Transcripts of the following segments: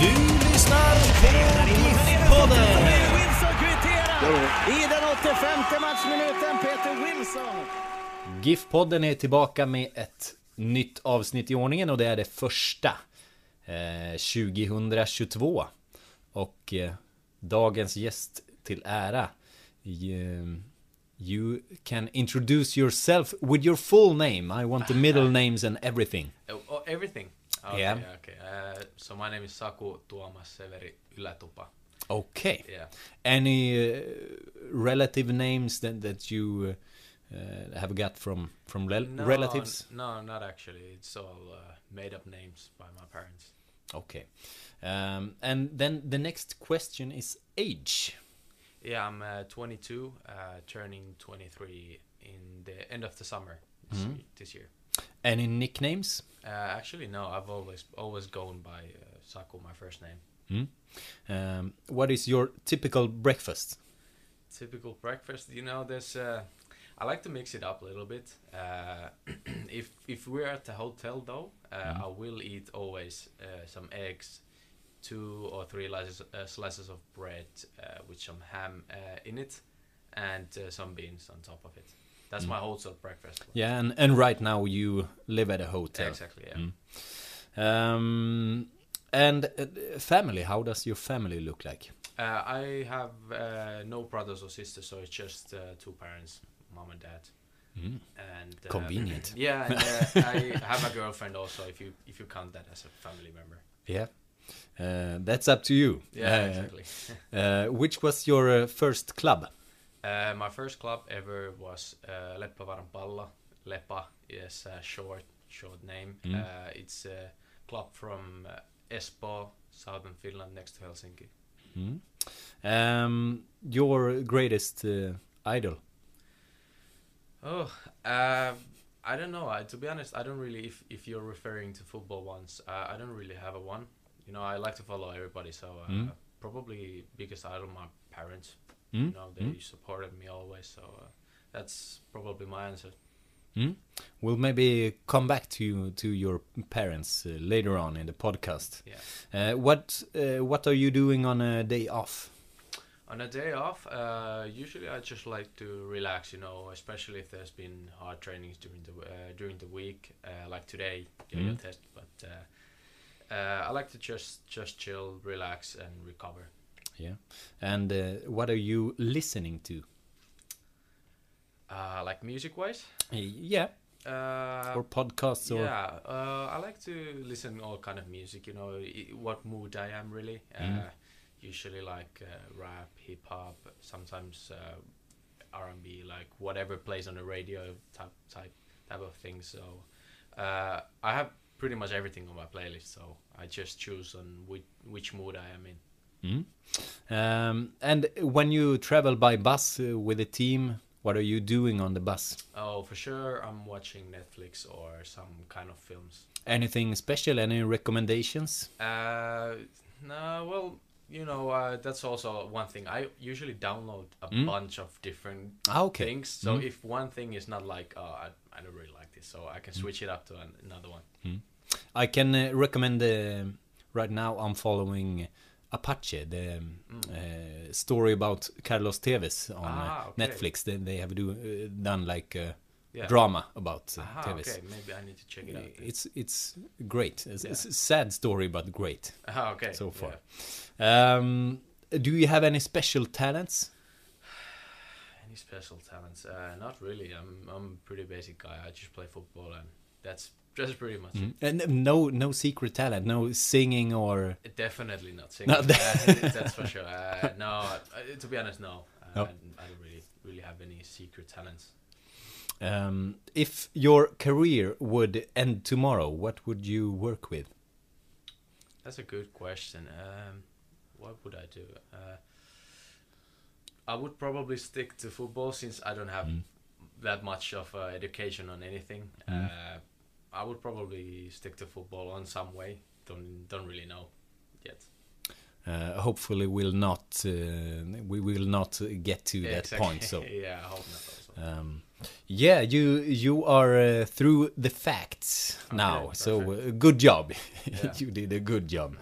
Du lyssnar på GIF-podden. Wilson kvitterar i den 85 matchminuten. Peter Wilson. GIF-podden är tillbaka med ett nytt avsnitt i ordningen och det är det första eh, 2022. Och eh, dagens gäst till ära eh, You can introduce yourself with your full name. I want the middle names and everything. Oh, oh, everything? Okay, Yeah. okay. Uh, so my name is Saku Tuomas Severi Ylätupa. Okay. Yeah. Any uh, relative names that, that you uh, have got from from rel- No, relatives? No, not actually. It's all uh, made up names by my parents. Okay. Um, and then the next question is age. Yeah, I'm uh, 22, uh, turning 23 in the end of the summer this, Mhm. this year. Any nicknames? Uh, actually, no. I've always always gone by uh, Saku, my first name. Hmm? Um, what is your typical breakfast? Typical breakfast, you know. There's. Uh, I like to mix it up a little bit. Uh, if if we're at the hotel though, uh, I will eat always uh, some eggs, two or three slices, uh, slices of bread uh, with some ham uh, in it, and uh, some beans on top of it. That's my wholesale breakfast. Yeah, and, and right now you live at a hotel. Exactly. Yeah. Mm. Um, and uh, family, how does your family look like? Uh, I have uh, no brothers or sisters, so it's just uh, two parents, mom and dad. Mm. And uh, Convenient. Yeah, and, uh, I have a girlfriend also. If you if you count that as a family member. Yeah. Uh, that's up to you. Yeah, exactly. uh, which was your uh, first club? Uh, my first club ever was uh, Leppävaaran Pallo. Lepa is a short short name. Mm. Uh, it's a club from uh, Espoo, southern Finland, next to Helsinki. Mm. Um, your greatest uh, idol? Oh, uh, I don't know. I, to be honest, I don't really. If if you're referring to football ones, uh, I don't really have a one. You know, I like to follow everybody. So uh, Mm. probably biggest idol my parents. Mm. You know, they Mm. supported me always. So uh, that's probably my answer. Mm? We'll maybe come back to to your parents uh, later on in the podcast. Yeah. Uh, what uh, What are you doing on a day off? On a day off, uh, usually I just like to relax. You know, especially if there's been hard trainings during the uh, during the week, uh, like today, yo-yo Mm. test. But uh, uh, I like to just just chill, relax, and recover. Yeah. And uh, what are you listening to? Uh, like music wise. Yeah. Uh, or podcasts or yeah, uh, I like to listen all kind of music. You know, what mood I am really. Mm. Uh, usually like uh, rap, hip hop, sometimes uh, R and B, like whatever plays on the radio type type type of thing. So uh, I have pretty much everything on my playlist. So I just choose on which which mood I am in. Mm. Um, and when you travel by bus uh, with a team, what are you doing on the bus? Oh, for sure, I'm watching Netflix or some kind of films. Anything special? Any recommendations? Uh, no, well, you know, uh, that's also one thing. I usually download a Mm. bunch of different Ah, okay. things. So Mm. if one thing is not like, oh, I, I don't really like this, so I can switch it up to an, another one. I can uh, recommend uh, right now. I'm following Apache, the um, uh, story about Carlos Tevez on Mm. Ah, uh, okay. Netflix. They, they have do, uh, done like a Yeah. drama about uh, Aha, Tevez. okay, maybe I need to check it out. then. It's it's great. It's, Yeah. it's a sad story, but great Ah, okay. so far. yeah. Um, do you have any special talents? Any Any special talents? Uh, not really. I'm I'm a pretty basic guy. I just play football and that's just pretty much. Mm. And no, no secret talent, no singing or. Definitely not singing. No, uh, that's for sure. Uh, no, to be honest, no. Uh, No. I, I don't really really have any secret talents. Um, if your career would end tomorrow, what would you work with? That's a good question. Um, what would I do? Uh, I would probably stick to football since I don't have Mm. that much of uh, education on anything. Mm. I would probably stick to football on some way. Don't don't really know yet. Uh, hopefully, will not uh, we will not get to that Exactly. point. So. yeah, I hope not. Also. Um, yeah, you you are uh, through the facts Okay, now, so uh, good job. Yeah. you did a good job.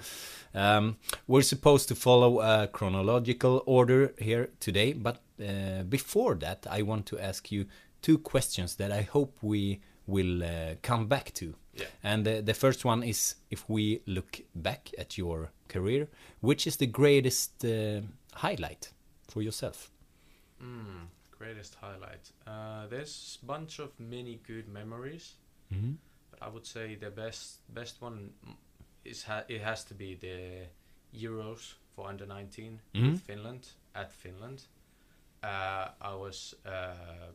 Um, we're supposed to follow a chronological order here today, but uh, before that, I want to ask you two questions that I hope we will uh, come back to. Yeah. And uh, the first one is if we look back at your career, which is the greatest uh, highlight for yourself? Mm, greatest highlight. Uh, there's a bunch of many good memories. Mm-hmm. But I would say the best best one mm, is ha- it has to be the Euros for under 19 Mhm. with Finland at Finland. Uh, I was uh,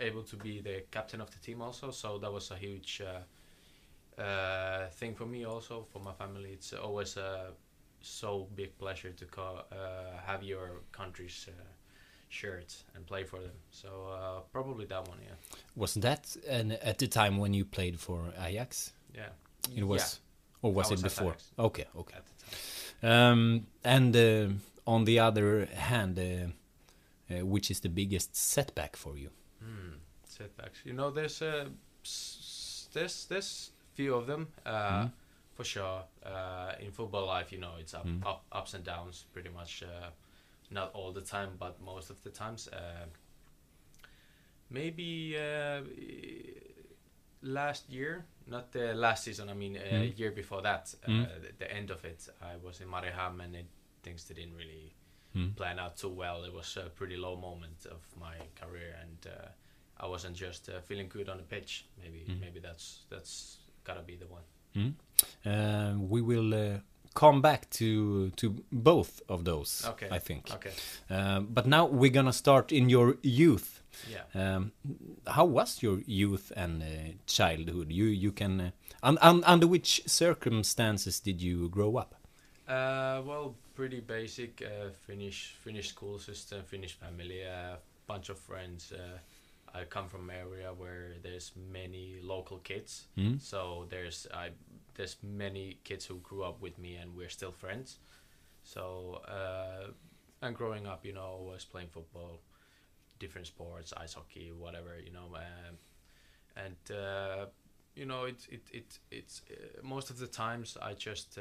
able to be the captain of the team also, so that was a huge uh, uh, thing for me also for my family. It's always a so big pleasure to co- uh, have your country's uh, shirt and play for them. So uh, probably that one, yeah, Was that an, at the time when you played for Ajax? yeah. It was, or was I it was before? Okay, okay. At the time. Um, and on the other hand, uh, uh, which is the biggest setback for you? Hmm, setbacks. You know, there's a there's there's few of them uh, Mhm. for sure. Uh, in football life, you know, it's up, Mm. up ups and downs pretty much. Uh, not all the time, but most of the times. Uh, maybe uh, last year, not the last season. I mean, uh, Mm. year before that, uh, Mm. the, the end of it. I was in Mariehamn and it, things didn't really Mm. plan out too well. It was a pretty low moment of my career, and uh, I wasn't just uh, feeling good on the pitch. Maybe Mm. maybe that's that's gotta be the one. Mm. Uh, we will uh, come back to to both of those. Okay. I think. Okay. Um, but now we're gonna start in your youth. Yeah. Um, how was your youth and uh, childhood? You you can uh, un, un, under which circumstances did you grow up? Uh, well, pretty basic. Uh, Finnish Finnish school system, Finnish family, a bunch of friends. Uh, I come from area where there's many local kids, Mm. so there's I there's many kids who grew up with me, and we're still friends. So uh, and growing up, you know, I was playing football, different sports, ice hockey, whatever, you know, um, and uh, you know, it it it it's uh, most of the times I just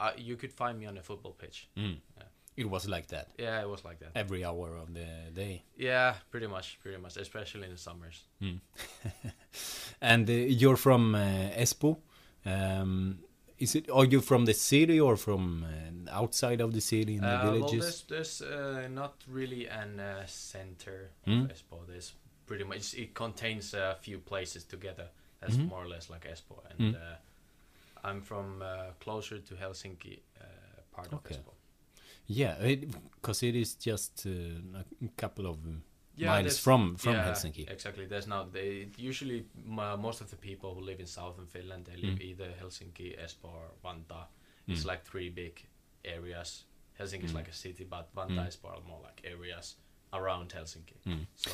uh, you could find me on a football pitch. Mm. Yeah. It was like that Yeah, it was like that. every hour of the day. Yeah, pretty much, pretty much, especially in the summers. Mm. and uh, you're from uh, Espoo. Um, is it? Are you from the city or from uh, outside of the city in the Uh, well, there's there's uh, not really an uh, center Mm. of Espoo. There's pretty much it contains a few places together. That's Mhm. more or less like Espoo, and Mm. uh, I'm from uh, closer to Helsinki uh, part of Okay. Espoo. yeah, because it, is just uh, a couple of Yeah, miles from from yeah, Helsinki. Exactly. There's not. They usually m- most of the people who live in southern Finland they live Mm. either Helsinki, Espoo, or Vantaa. Mm. It's like three big areas. Helsinki is Mm. like a city, but Vantaa, Mm. Espoo are more like areas around Helsinki. Mm. So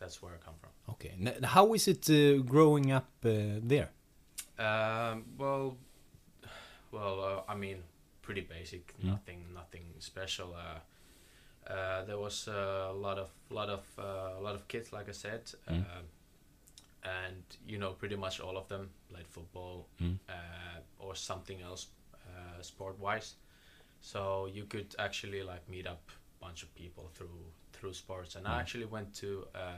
that's where I come from. Okay, N- how is it uh, growing up uh, there? Um, well, well, uh, I mean, pretty basic. Mm. Nothing, nothing special. Uh, uh, there was uh, a lot of, lot of, uh, a lot of kids, like I said, Mm. uh, and you know, pretty much all of them played football Mm. uh, or something else, uh, sport-wise. So you could actually like meet up a bunch of people through through sports, and I Mm. actually went to a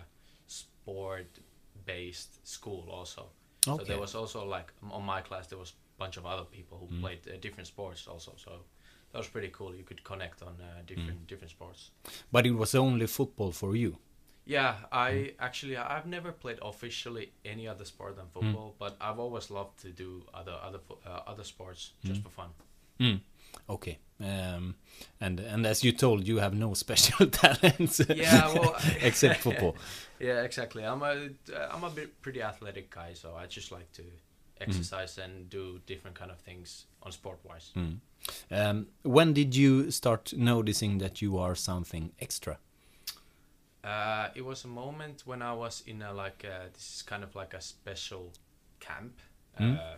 sport-based school also. So there was also like on my class there was a bunch of other people who Mm. played uh, different sports also. So that was pretty cool. You could connect on uh, different different sports. But it was only football for you. Yeah, I actually I've never played officially any other sport than football, but I've always loved to do other other uh, other sports just for fun. Mm. Okay. Um, and and as you told, you have no special talents. Yeah, well, except football. Yeah, exactly. I'm a I'm a bit pretty athletic guy, so I just like to exercise and do different kind of things on sport wise. Mm. Um, when did you start noticing that you are something extra? Uh, it was a moment when I was in a like a, this is kind of like a special camp, Mm. uh,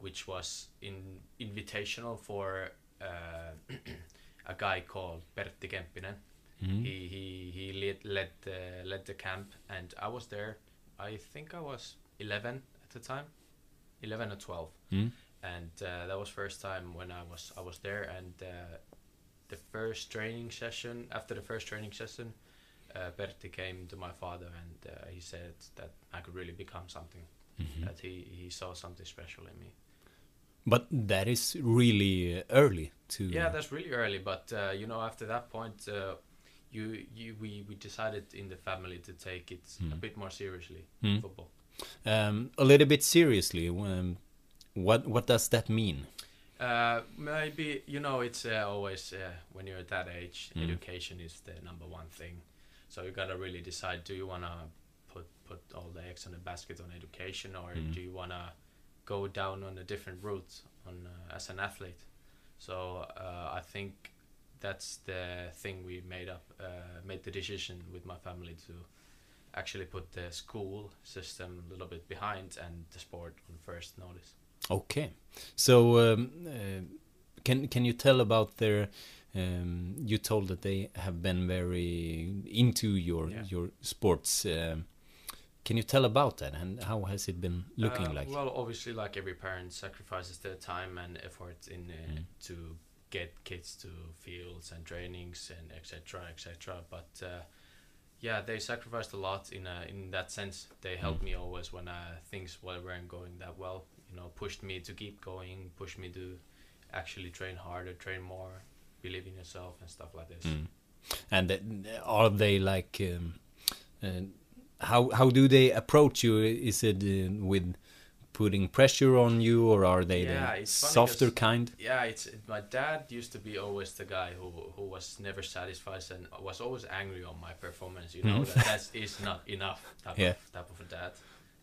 which was in invitational for uh, a guy called Pertti Kempinen. Mm. He he he led led the, led the camp, and I was there. I think I was eleven at the time, eleven or twelve, Mm. and uh, that was first time when I was I was there. And uh, the first training session after the first training session, uh, Berti came to my father and uh, he said that I could really become something. Mhm. That he he saw something special in me. But that is really early to. Yeah, that's really early, but uh, you know, after that point, uh, you you we, we decided in the family to take it a Mm. bit more seriously, Mm. football. um, a little bit seriously. Um, what what does that mean? Uh, maybe you know it's uh, always uh, when you're at that age, Mm. education is the number one thing. So you gotta really decide: do you wanna put put all the eggs in the basket on education, or Mm. do you wanna go down on a different route on uh, as an athlete? So uh, I think that's the thing we made up, uh, made the decision with my family to actually put the school system a little bit behind and the sport on first notice. Okay, so um, uh, can can you tell about their? Um, you told that they have been very into your Yeah. your sports. Um, can you tell about that and how has it been looking Uh, like? Well, obviously, like every parent sacrifices their time and effort in uh, Mm. to get kids to fields and trainings and etc. etc. But uh, yeah, they sacrificed a lot in uh, in that sense. They helped me always when uh, things weren't going that well. You know, pushed me to keep going, pushed me to actually train harder, train more, believe in yourself and stuff like this. Mm. And uh, are they like? Um, uh, how how do they approach you? Is it uh, with putting pressure on you, or are they Yeah, the softer kind? Yeah, it's my dad used to be always the guy who who was never satisfied and was always angry on my performance. You know Mhm. that that is not enough type Yeah. of type of a dad.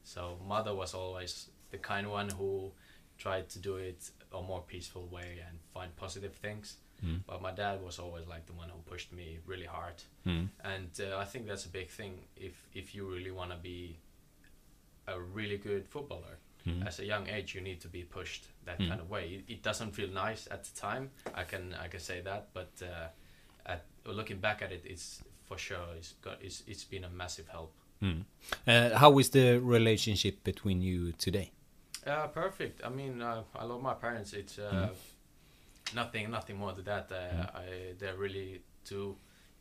So mother was always the kind one who tried to do it a more peaceful way and find positive things. Mm. But my dad was always like the one who pushed me really hard, Mm. and uh, I think that's a big thing. If if you really want to be a really good footballer, Mm. as a young age you need to be pushed that Mm. kind of way it, it doesn't feel nice at the time i can i can say that but uh, at looking back at it it's for sure it's got it's, it's been a massive help Mm. Uh, how is the relationship between you today? uh, perfect i mean uh, i love my parents it's uh, Mm. Nothing nothing more to that uh, Mm. I, they're really two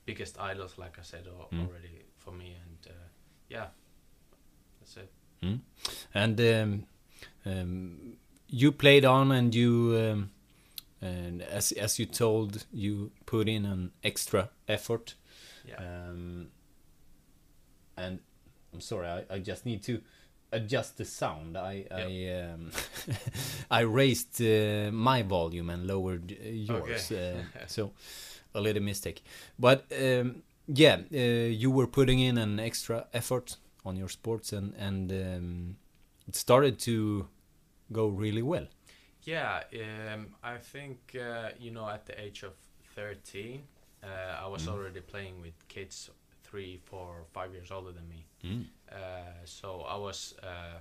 biggest idols like i said Mm. already for me and uh, yeah that's it Mm. And um, um, you played on, and you, um, and as as you told, you put in an extra effort. yeah Um, and I'm sorry, I, I just need to adjust the sound. I I um, I raised uh, my volume and lowered uh, yours, Okay. uh, so a little mistake. But um, yeah, uh, you were putting in an extra effort on your sports, and and um, it started to go really well. Yeah, um, I think uh, you know at the age of thirteen, uh, I was Mm. already playing with kids three, four, five years older than me. Mm. Uh, so I was uh,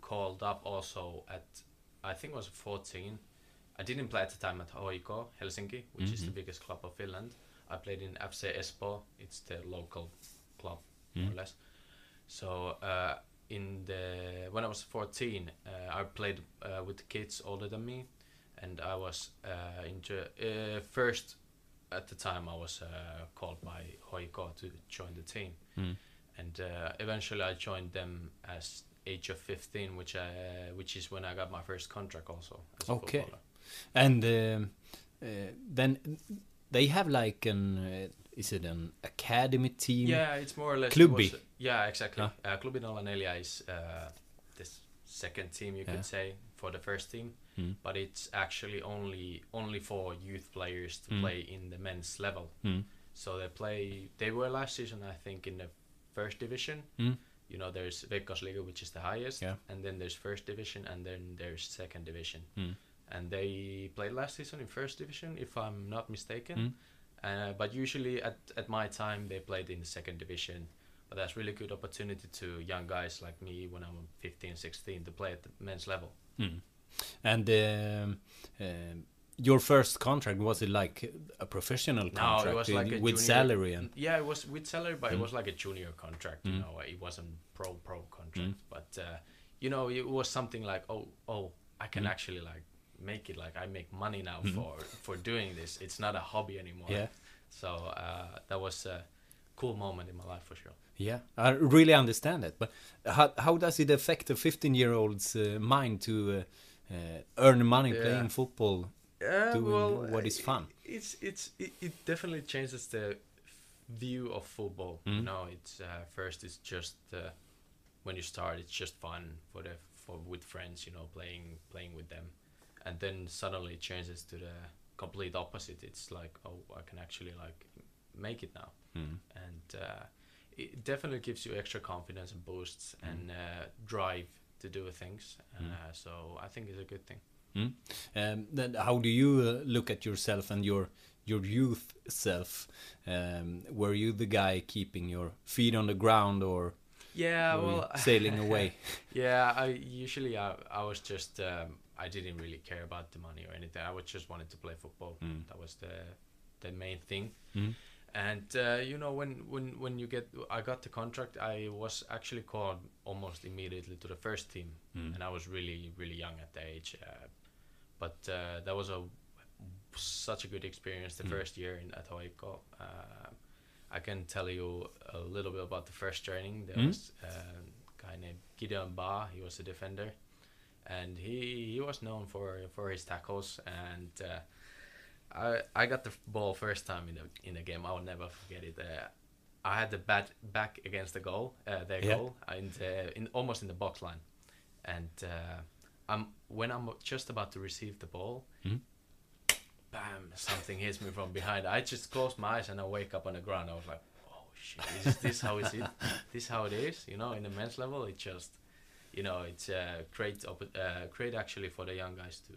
called up also at I think I was fourteen. I didn't play at the time at Hoiko Helsinki, which is the Mhm. biggest club of Finland. I played in FC Espoo. It's the local club, more Mm. or less. So uh, in the when I was 14, uh, I played uh, with kids older than me, and I was uh, in uh, first at the time I was uh, called by Hoiko to join the team, Mm. and uh, eventually I joined them as age of 15, which I, which is when I got my first contract also as a Okay. footballer. And um, then they have like an uh, is it an academy team? Yeah, it's more or less. Klubi. was- yeah, exactly. Huh? Uh, Klubi Nolla Neljä is uh, this second team, you Yeah. could say, for the first team, Mm. but it's actually only only for youth players to Mm. play in the men's level. Mm. So they play. They were last season, I think, in the first division. Mm. You know, there's Veikkausliiga, which is the highest, Yeah. and then there's first division, and then there's second division. Mm. And they played last season in first division, if I'm not mistaken. Mm. Uh, but usually at, at my time they played in the second division. But that's really good opportunity to young guys like me when I'm 15, 16 to play at the men's level. Mm. And um, um, your first contract was it like a professional contract No, it was uh, like with junior- salary and Yeah, it was with salary, but it Mm. was like a junior contract. You Mm. know, it wasn't pro pro contract. Mm. But uh, you know, it was something like, oh, oh, I can Mm. actually like make it. Like I make money now Mm. for for doing this. It's not a hobby anymore. yeah So uh, that was a cool moment in my life for sure. yeah I really understand it. But how how does it affect a 15 year old's uh, mind to uh, uh, earn money Yeah. playing football? Doing what is fun. It's it's it, it definitely changes the view of football. Mm. You know, it's uh, first it's just uh, when you start, it's just fun for the for with friends. You know, playing playing with them, and then suddenly it changes to the complete opposite. It's like, oh, I can actually like make it now, Mm. and uh, it definitely gives you extra confidence and boosts and uh, drive to do things. Mm. Uh, so I think it's a good thing. Mm. Um, then how do you uh, look at yourself and your your youth self? Um, were you the guy keeping your feet on the ground or Yeah, well, sailing away? Yeah, I usually I, I was just um, I didn't really care about the money or anything. I was just wanted to play football. Mm. That was the the main thing. Mm. And uh, you know when when when you get I got the contract, I was actually called almost immediately to the first team, Mm. and I was really really young at the age. Uh, but uh, that was a such a good experience the Mm. first year in at Hoiko. Uh, I can tell you a little bit about the first training. There Mm. was uh, a guy named Gideon Baah. He was a defender, and he he was known for for his tackles. And uh, I I got the ball first time in the in the game. I will never forget it. Uh, I had the bat back against the goal, uh, their Yeah. goal, in the, in almost in the box line, and uh, I'm when I'm just about to receive the ball, Mhm. bam! Something hits me from behind. I just close my eyes and I wake up on the ground. I was like, "Oh shit! Is this how is it? This how it is? You know, in the men's level, it just, you know, it's uh, great, oppo- uh, great actually for the young guys to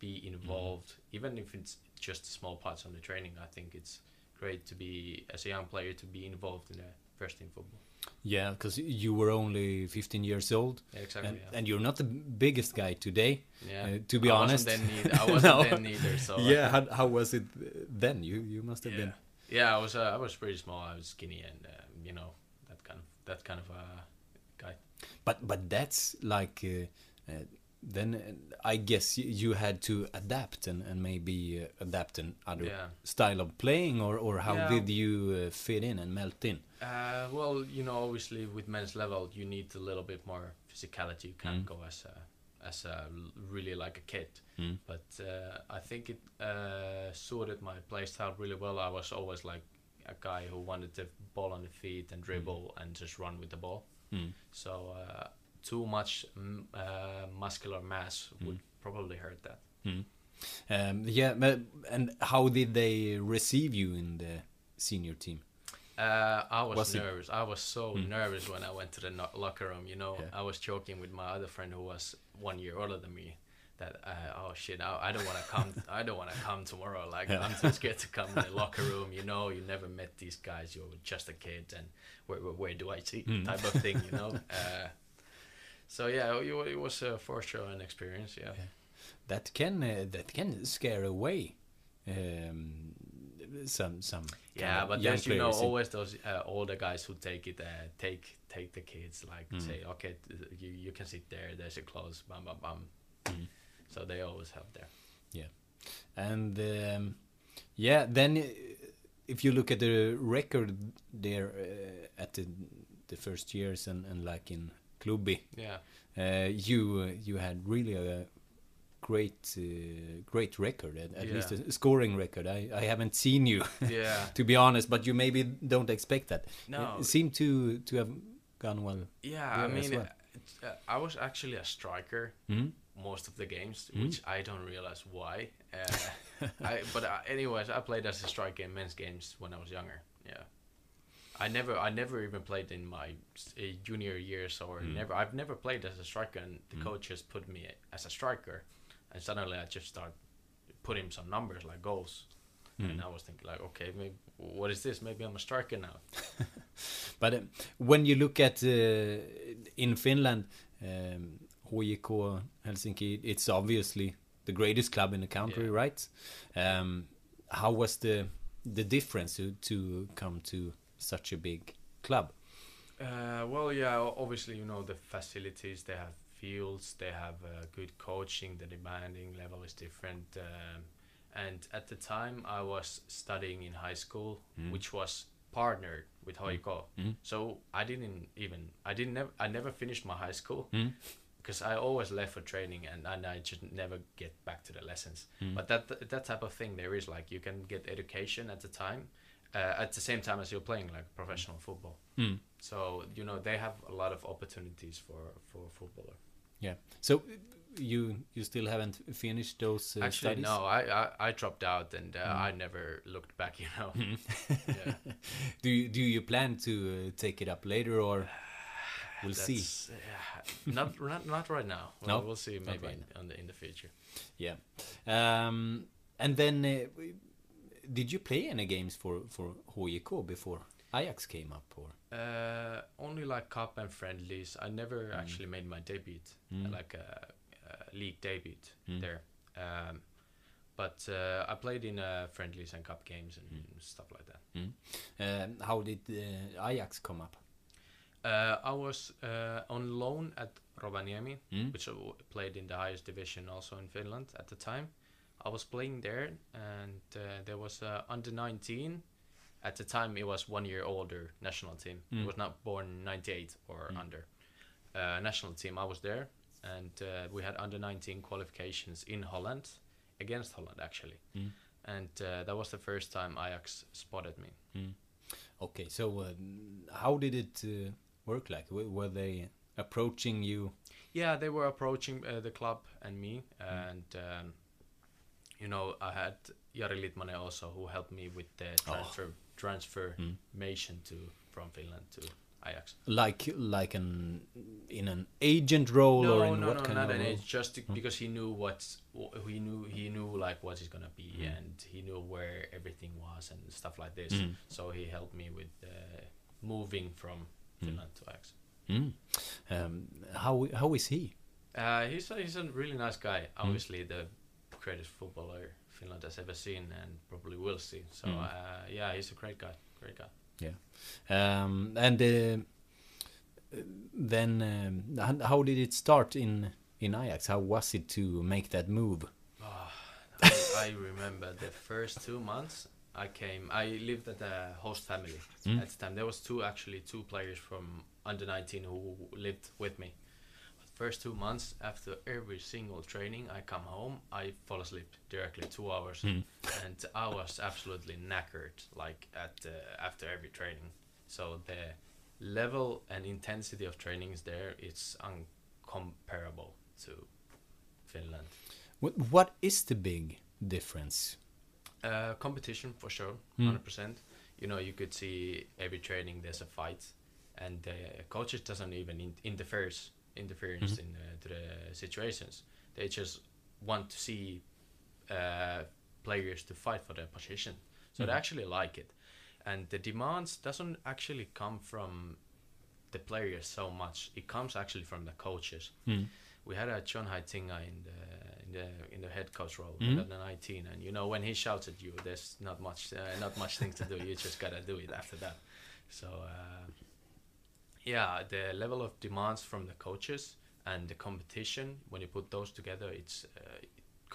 be involved, even if it's just small parts on the training. I think it's great to be as a young player to be involved in the first team football. Yeah, because you were only 15 years old, Yeah, exactly. and, yeah. and you're not the biggest guy today. yeah. uh, to be I honest. wasn't. I wasn't No. then neither. So uh, yeah, how, how was it then? You you must have yeah. been. Yeah, I was. Uh, I was pretty small. I was skinny, and uh, you know that kind of that kind of uh, guy. But but that's like uh, uh, then uh, I guess you had to adapt and, and maybe uh, adapt an other Yeah. style of playing or, or how Yeah. did you uh, fit in and melt in? Uh, well, you know, obviously with men's level, you need a little bit more physicality. You can't Mm. go as a as a really like a kid. Mm. But uh, I think it uh, suited my play style really well. I was always like a guy who wanted the ball on the feet and dribble and just run with the ball. Mm. So uh, too much mm, uh, muscular mass would probably hurt that. Mm. Um, yeah, but, and how did they receive you in the senior team? Uh, I was, Was it- nervous. I was so Mm. nervous when I went to the no- locker room. You know, Yeah. I was joking with my other friend who was one year older than me. That uh, oh shit, I, I don't want to come. I don't want to come tomorrow. Like Yeah. I'm too scared to come in the locker room. You know, you never met these guys. You're just a kid, and where where, where do I see Mm. type of thing. You know. uh, so yeah, it, it was uh, for sure an experience. Yeah. That can uh, that can scare away um, some some. Yeah, but there's you know always those uh, older guys who take it, uh, take take the kids, like Mm. say, okay, you you can sit there. There's a close, bam bam bam. Mm. So they always have there. Yeah, and um, yeah, then uh, if you look at the record there uh, at the, the first years and, and like in Klubi, Yeah, uh, you uh, you had really a great uh, great record, at, at least a scoring record. I, I haven't seen you, Yeah. to be honest, but you maybe don't expect that. No. It seemed to to have gone well. Yeah, I mean, well. uh, I was actually a striker Mhm. most of the games, Mhm. which I don't realize why. Uh, I, but uh, anyways, I played as a striker in men's games when I was younger. Yeah, I never, I never even played in my uh, junior years or Mm. never. I've never played as a striker, and the coach just put me as a striker, and suddenly I just start putting some numbers like goals. Mm. And I was thinking like, okay, maybe what is this? Maybe I'm a striker now. But um, when you look at uh, in Finland, um, HJK Helsinki, it's obviously the greatest club in the country, Yeah. right? Um, how was the the difference to, to come to such a big club? Uh, well, yeah, obviously, you know, the facilities, they have fields, they have uh, good coaching, the demanding level is different. Um, and at the time, I was studying in high school, Mm. which was partnered with Hoiko. Mm. So I didn't even, I didn't, nev- I never finished my high school Mm. because I always left for training and, and I just never get back to the lessons. Mm. But that that type of thing, there is like you can get education at the time, uh, at the same time as you're playing like professional football. Mm. So you know they have a lot of opportunities for for a footballer. Yeah. So you you still haven't finished those uh, Actually, studies? no, I, I I dropped out and uh, Mm. I never looked back. You know. Yeah. do you do you plan to uh, take it up later or we'll see? That's, yeah, not not not right now. Well, No, we'll see maybe right in, the in the future. Yeah. Um, and then, uh, did you play any games for for HJK before Ajax came up? Or Uh, only like cup and friendlies. I never Mm. actually made my debut, Mm. like a, a league debut Mm. there. Um, but uh, I played in uh, friendlies and cup games and Mm. stuff like that. um, how did uh, Ajax come up? Uh, I was uh, on loan at Rovaniemi, Mm. which played in the highest division also in Finland at the time. I was playing there, and uh, there was uh, under 19. At the time, it was one year older national team. Mm. It was not born 98 or Mm. under. Uh, national team, I was there, and uh, we had under 19 qualifications in Holland, against Holland actually. Mm. And uh, that was the first time Ajax spotted me. Okay, so um, how did it uh, work? Like, w- were they approaching you? Yeah, they were approaching uh, the club and me, Mm. and um, you know I had Jari Litmanen also who helped me with the Oh. transfer Mm. transformation to from Finland to Ajax. Like, like an in an agent role or in no, what no, kind not of an role? age. Just to, Mm. because he knew what he knew he knew like what he's gonna be, Mm. and he knew where everything was and stuff like this. Mm. So he helped me with uh, moving from Finland to Ajax. Mm. Um, how how is he? Uh, he's a, he's a really nice guy. Mm. Obviously, the greatest footballer Finland has ever seen and probably will see. So Mm. uh, yeah, he's a great guy. Great guy. Yeah, um, and uh, then, um, how did it start in in Ajax? How was it to make that move? I, I remember the first two months. I came. I lived at a host family Mm. at the time. There was two actually two players from under 19 who lived with me. First two months after every single training, I come home. I fall asleep directly two hours, Mm. and I was absolutely knackered. Like at uh, after every training, so the level and intensity of trainings there it's uncomparable to Finland. What, what is the big difference? Uh, competition for sure, Mm. hundred percent. You know, you could see every training there's a fight, and the coaches doesn't even in- interferes interference Mhm. in uh, to the situations. They just want to see uh, players to fight for their position, so they Mhm. actually like it. And the demands doesn't actually come from the players so much. It comes actually from the coaches Mm. we had a John Heitinga in the in the in the head coach role Mhm. at the 19 and you know when he shouts at you there's not much uh, not much thing to do you just gotta do it after that so uh, yeah the level of demands from the coaches and the competition when you put those together it's a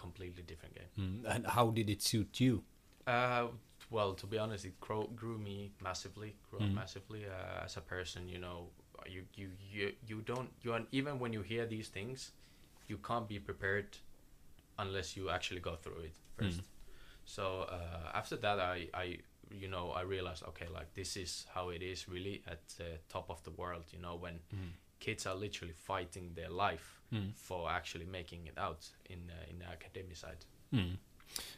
completely different game Mm. And how did it suit you? uh, well, to be honest, it grow, grew me massively. Grew Mhm. massively uh, as a person. You know, you you you you don't you even when you hear these things, you can't be prepared unless you actually go through it first. So uh, after that, I, I, you know, I realized okay, like this is how it is really at the top of the world. You know, when kids are literally fighting their life for actually making it out in uh, in the academy side. Mm.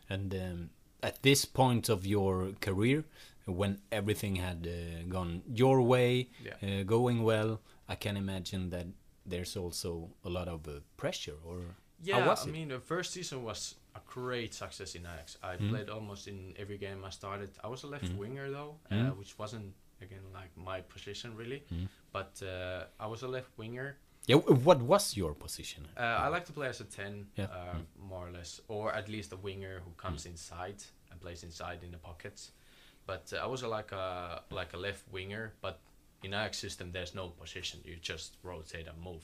And um, at this point of your career, when everything had uh, gone your way, Yeah. uh, going well, I can imagine that there's also a lot of uh, pressure. Or Yeah, how was I mean, the first season was a great success in Ajax. I played almost in every game I started. I was a left winger though, uh, which wasn't again like my position really, but uh, I was a left winger. yeah, what was your position? Uh, I like to play as a ten, Yeah. uh, more or less, or at least a winger who comes inside and plays inside in the pockets. But uh, I was a, like a like a left winger, but in Ajax system there's no position. You just rotate and move.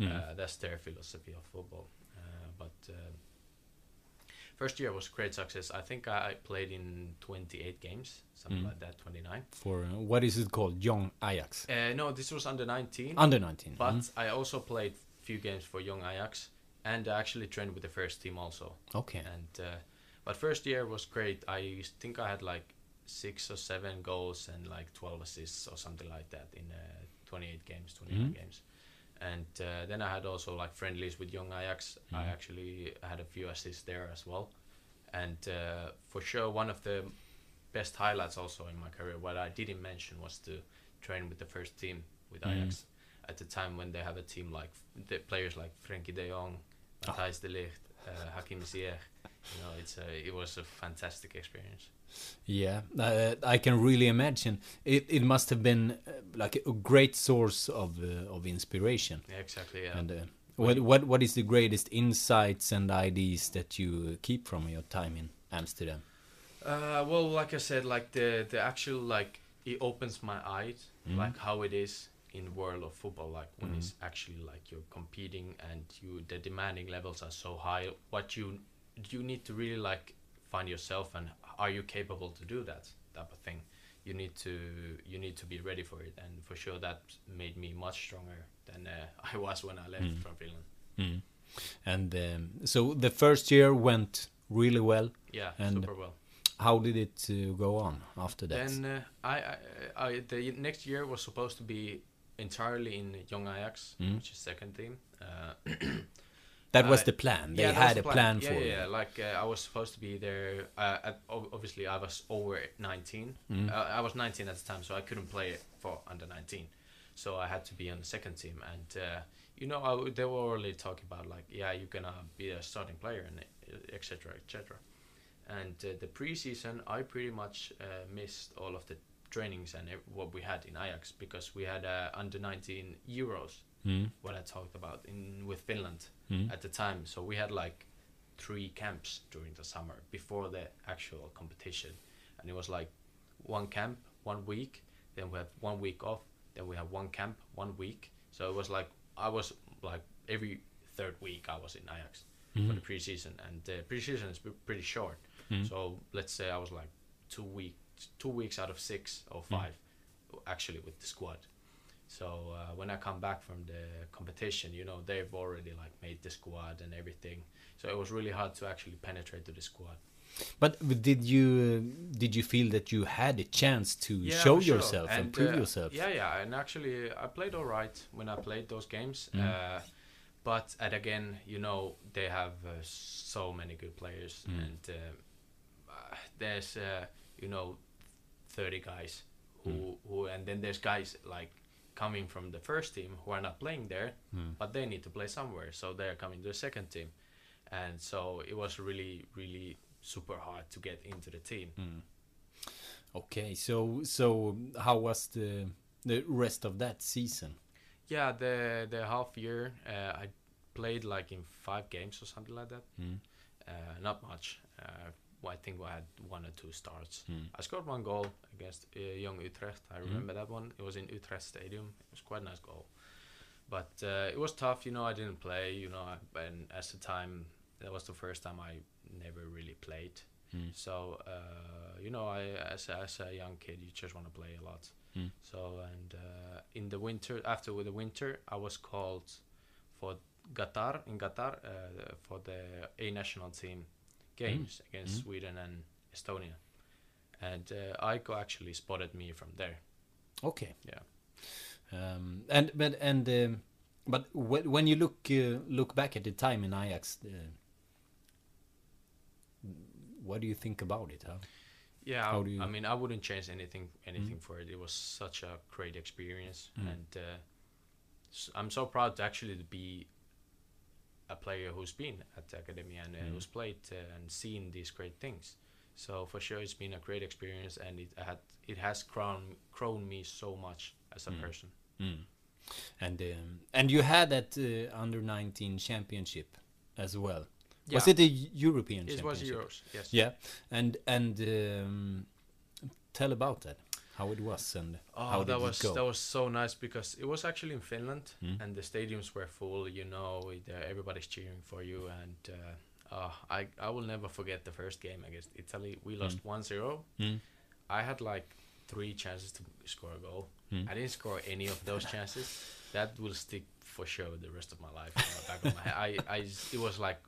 Uh, that's their philosophy of football. Uh, but uh, first year was great success. I think I played in 28 games, something like that, 29. For uh, what is it called? Young Ajax. Uh, no, this was under 19. Under 19. But mm. I also played few games for young Ajax, and I actually trained with the first team also. Okay. And uh, but first year was great. I think I had like six or seven goals and like 12 assists or something like that in uh, 28 games, 29 games. And uh, then I had also like friendlies with young Ajax. I actually had a few assists there as well. And uh, for sure, one of the best highlights also in my career, what I didn't mention was to train with the first team with Ajax at the time when they have a team like the players like Frenkie De Jong, Matthijs de Ligt, uh, Hakim Ziyech. You know, it's a, it was a fantastic experience. Yeah, uh, I can really imagine. It it must have been uh, like a great source of uh, of inspiration. Yeah, exactly. Yeah. And uh, what what what is the greatest insights and ideas that you keep from your time in Amsterdam? Uh, well, like I said, like the the actual like it opens my eyes, like how it is in the world of football. Like when it's actually like you're competing and you the demanding levels are so high. What you you need to really like find yourself and are you capable to do that type of thing. You need to you need to be ready for it, and for sure that made me much stronger than uh, I was when I left from Finland. And um, so the first year went really well. Yeah, And super well. How did it uh, go on after that? Then uh, I, I, I, the next year was supposed to be entirely in Young Ajax, which is second team. Uh, that was uh, the plan. They yeah, had a plan, yeah, for yeah, yeah. Like uh, I was supposed to be there. Uh, at, obviously, I was over 19. Mm. Uh, I was 19 at the time, so I couldn't play for under 19. So I had to be on the second team, and uh, you know, I they were already talking about like, yeah, you're gonna be a starting player and etc. etc. And uh, the preseason, I pretty much uh, missed all of the trainings and ev- what we had in Ajax because we had uh, under 19 Euros. Mm. What I talked about in with Finland Mm. at the time. So we had like three camps during the summer before the actual competition, and it was like one camp one week, then we have one week off, then we have one camp one week. So it was like I was like every third week I was in Ajax for the preseason, and the preseason is pretty short. So let's say I was like two weeks, two weeks out of six or five, actually with the squad. So uh, when I come back from the competition, you know, they've already like made the squad and everything. So it was really hard to actually penetrate to the squad. But did you uh, did you feel that you had a chance to Yeah, show sure. yourself and, And, prove uh, yourself? Yeah, yeah, and actually I played all right when I played those games. Mm. Uh, but again, you know, they have uh, so many good players, Mm. and uh, uh, there's uh, you know, thirty guys who Mm. who, and then there's guys like coming from the first team who are not playing there, Mm. but they need to play somewhere, so they're coming to the second team, and so it was really really super hard to get into the team. Mm. Okay, so so how was the the rest of that season? Yeah, the the half year uh, I played like in five games or something like that. Mm. Uh, not much. Uh, well, I think I had one or two starts. Mm. I scored one goal against uh, Young Utrecht. I remember that one. It was in Utrecht Stadium. It was quite a nice goal. But uh, it was tough, you know. I didn't play, you know. I, and at the time, that was the first time I never really played. Mm. So uh, you know, I as a, as a young kid, you just want to play a lot. Mm. So and uh, in the winter, after the winter, I was called for Qatar in Qatar uh, for the A national team games against Mm. Sweden and Estonia, and uh, Aiko actually spotted me from there. Okay. Yeah. Um, and but and um, but when, when you look uh, look back at the time in Ajax, uh, what do you think about it? Huh? Yeah, How do you- I mean, I wouldn't change anything anything for it. It was such a great experience, Mm. and uh, s- I'm so proud to actually be a player who's been at the academy and uh, Mm. who's played uh, and seen these great things. So for sure, it's been a great experience, and it had it has grown grown me so much as a Mm. person. And um, and you had that uh, under 19 championship as well. Was it a European It was championship? Euros, yes. Yeah, and and um, tell about that, how it was and Oh, how did that was it go. that was so nice because it was actually in Finland, Mm. and the stadiums were full. You know, uh, everybody's cheering for you, and uh, uh, I I will never forget the first game against Italy. We lost 1-0. Mm. I had like three chances to score a goal. Mm. I didn't score any of those chances. That will stick for sure the rest of my life. In the back of my head. I, I, it was like,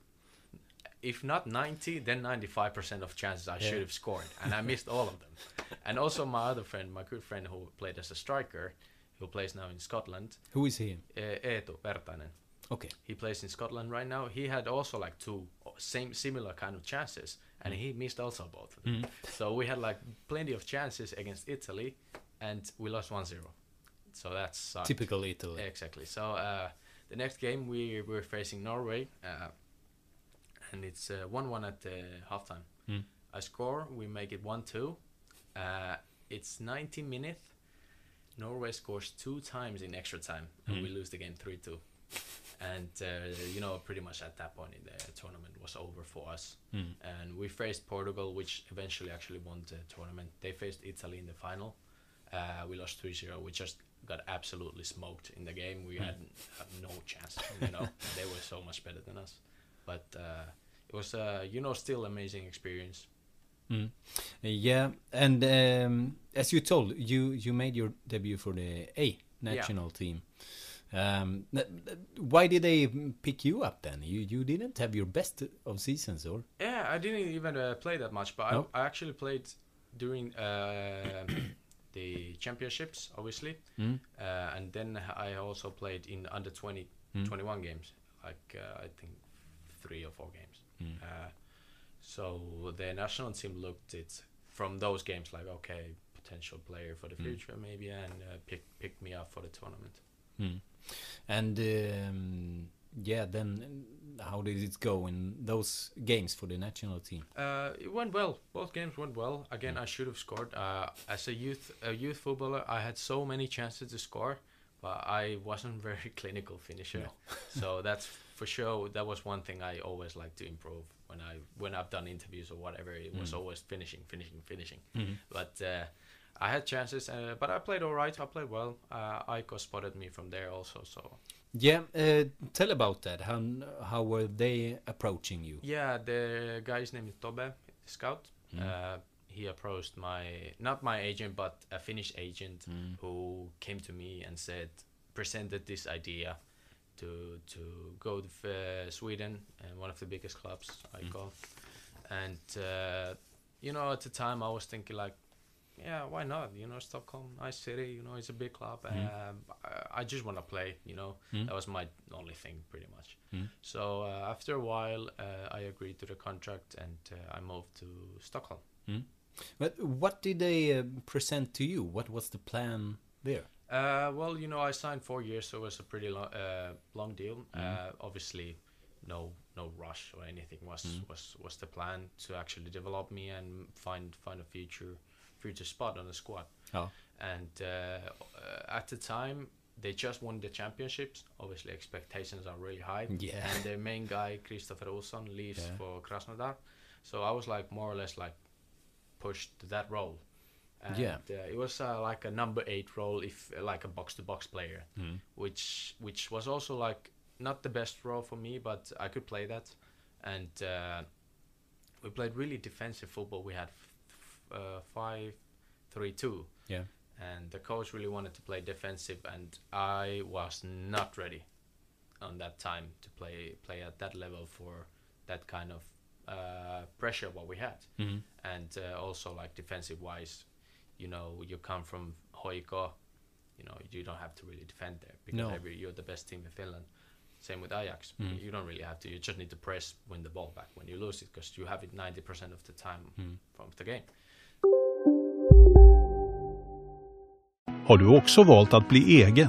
if not 90, then 95% of chances I should have scored, and I missed all of them. And also my other friend, my good friend who played as a striker, who plays now in Scotland, Who is he? uh, Eetu Vertainen. Okay. He plays in Scotland right now. He had also like two same similar kind of chances, and he missed also both of them. Mm. So we had like plenty of chances against Italy, and we lost 1-0. So that's. Typical Italy. Exactly. So uh, the next game we we're facing Norway, uh, and it's uh, one-one at the halftime. Mm. I score. We make it one-two. Uh, it's 90 minutes. Norway scores two times in extra time, and Mm. we lose the game three-two. And uh, you know, pretty much at that point, the tournament was over for us. Mm. And we faced Portugal, which eventually actually won the tournament. They faced Italy in the final. Uh, we lost 3-0. We just got absolutely smoked in the game. We had, had no chance. You know, they were so much better than us. But uh, it was, uh, you know, still amazing experience. Mm. Yeah, and um, as you told, you you made your debut for the A national team. Um, why did they pick you up then? You you didn't have your best of seasons, or Yeah, I didn't even uh, play that much, but No? I, I actually played during uh, the championships, obviously, Mm. uh, and then I also played in under 20, Mm. 21 games, like uh, I think three or four games. Mm. Uh, so the national team looked it from those games like okay, potential player for the Mm. future maybe, and uh, pick, picked me up for the tournament. Mm. and um, yeah, then how did it go in those games for the national team? Uh, it went well. Both games went well. Again, I should have scored. Uh, as a youth a youth footballer, I had so many chances to score, but I wasn't very clinical finisher. so that's for sure. That was one thing I always like to improve when I when I've done interviews or whatever. It was always finishing, finishing, finishing. But uh, I had chances, uh, but I played all right. I played well. Uh, AIK spotted me from there also. So Yeah, uh, tell about that. How how were they approaching you? Yeah, the guy's name is Tobe, the scout. Uh, he approached my not my agent, but a Finnish agent who came to me and said, presented this idea to to go to uh, Sweden and one of the biggest clubs I call, and uh, you know at the time I was thinking like. Yeah, why not? You know, Stockholm, nice city. You know, it's a big club. Um, I, I just want to play. You know, that was my only thing, pretty much. So uh, after a while, uh, I agreed to the contract and uh, I moved to Stockholm. But what did they uh, present to you? What was the plan there? Uh, well, you know, I signed four years, so it was a pretty long, uh, long deal. Uh, obviously, no, no rush or anything was was was the plan to actually develop me and find find a future future spot on the squad. Oh. And uh, uh, at the time, they just won the championships. Obviously, expectations are really high. Yeah. And their main guy, Kristoffer Olsson, leaves Yeah. for Krasnodar. So I was like more or less like pushed to that role. And Yeah. uh, it was uh, like a number eight role, if uh, like a box to box player, which which was also like not the best role for me, but I could play that. And uh, we played really defensive football. We had f- uh, five, three, two, Yeah. and the coach really wanted to play defensive, and I was not ready. on that time to play play at that level for that kind of uh, pressure what we had, Mhm. and uh, also like defensive wise, you know, you come from HJK, you know, you don't have to really defend there because No. every, you're the best team in Finland. Same with Ajax, Mm. you don't really have to. You just need to press, win the ball back when you lose it because you have it 90% of the time Mm. from the game. Har du också valt att bli egen?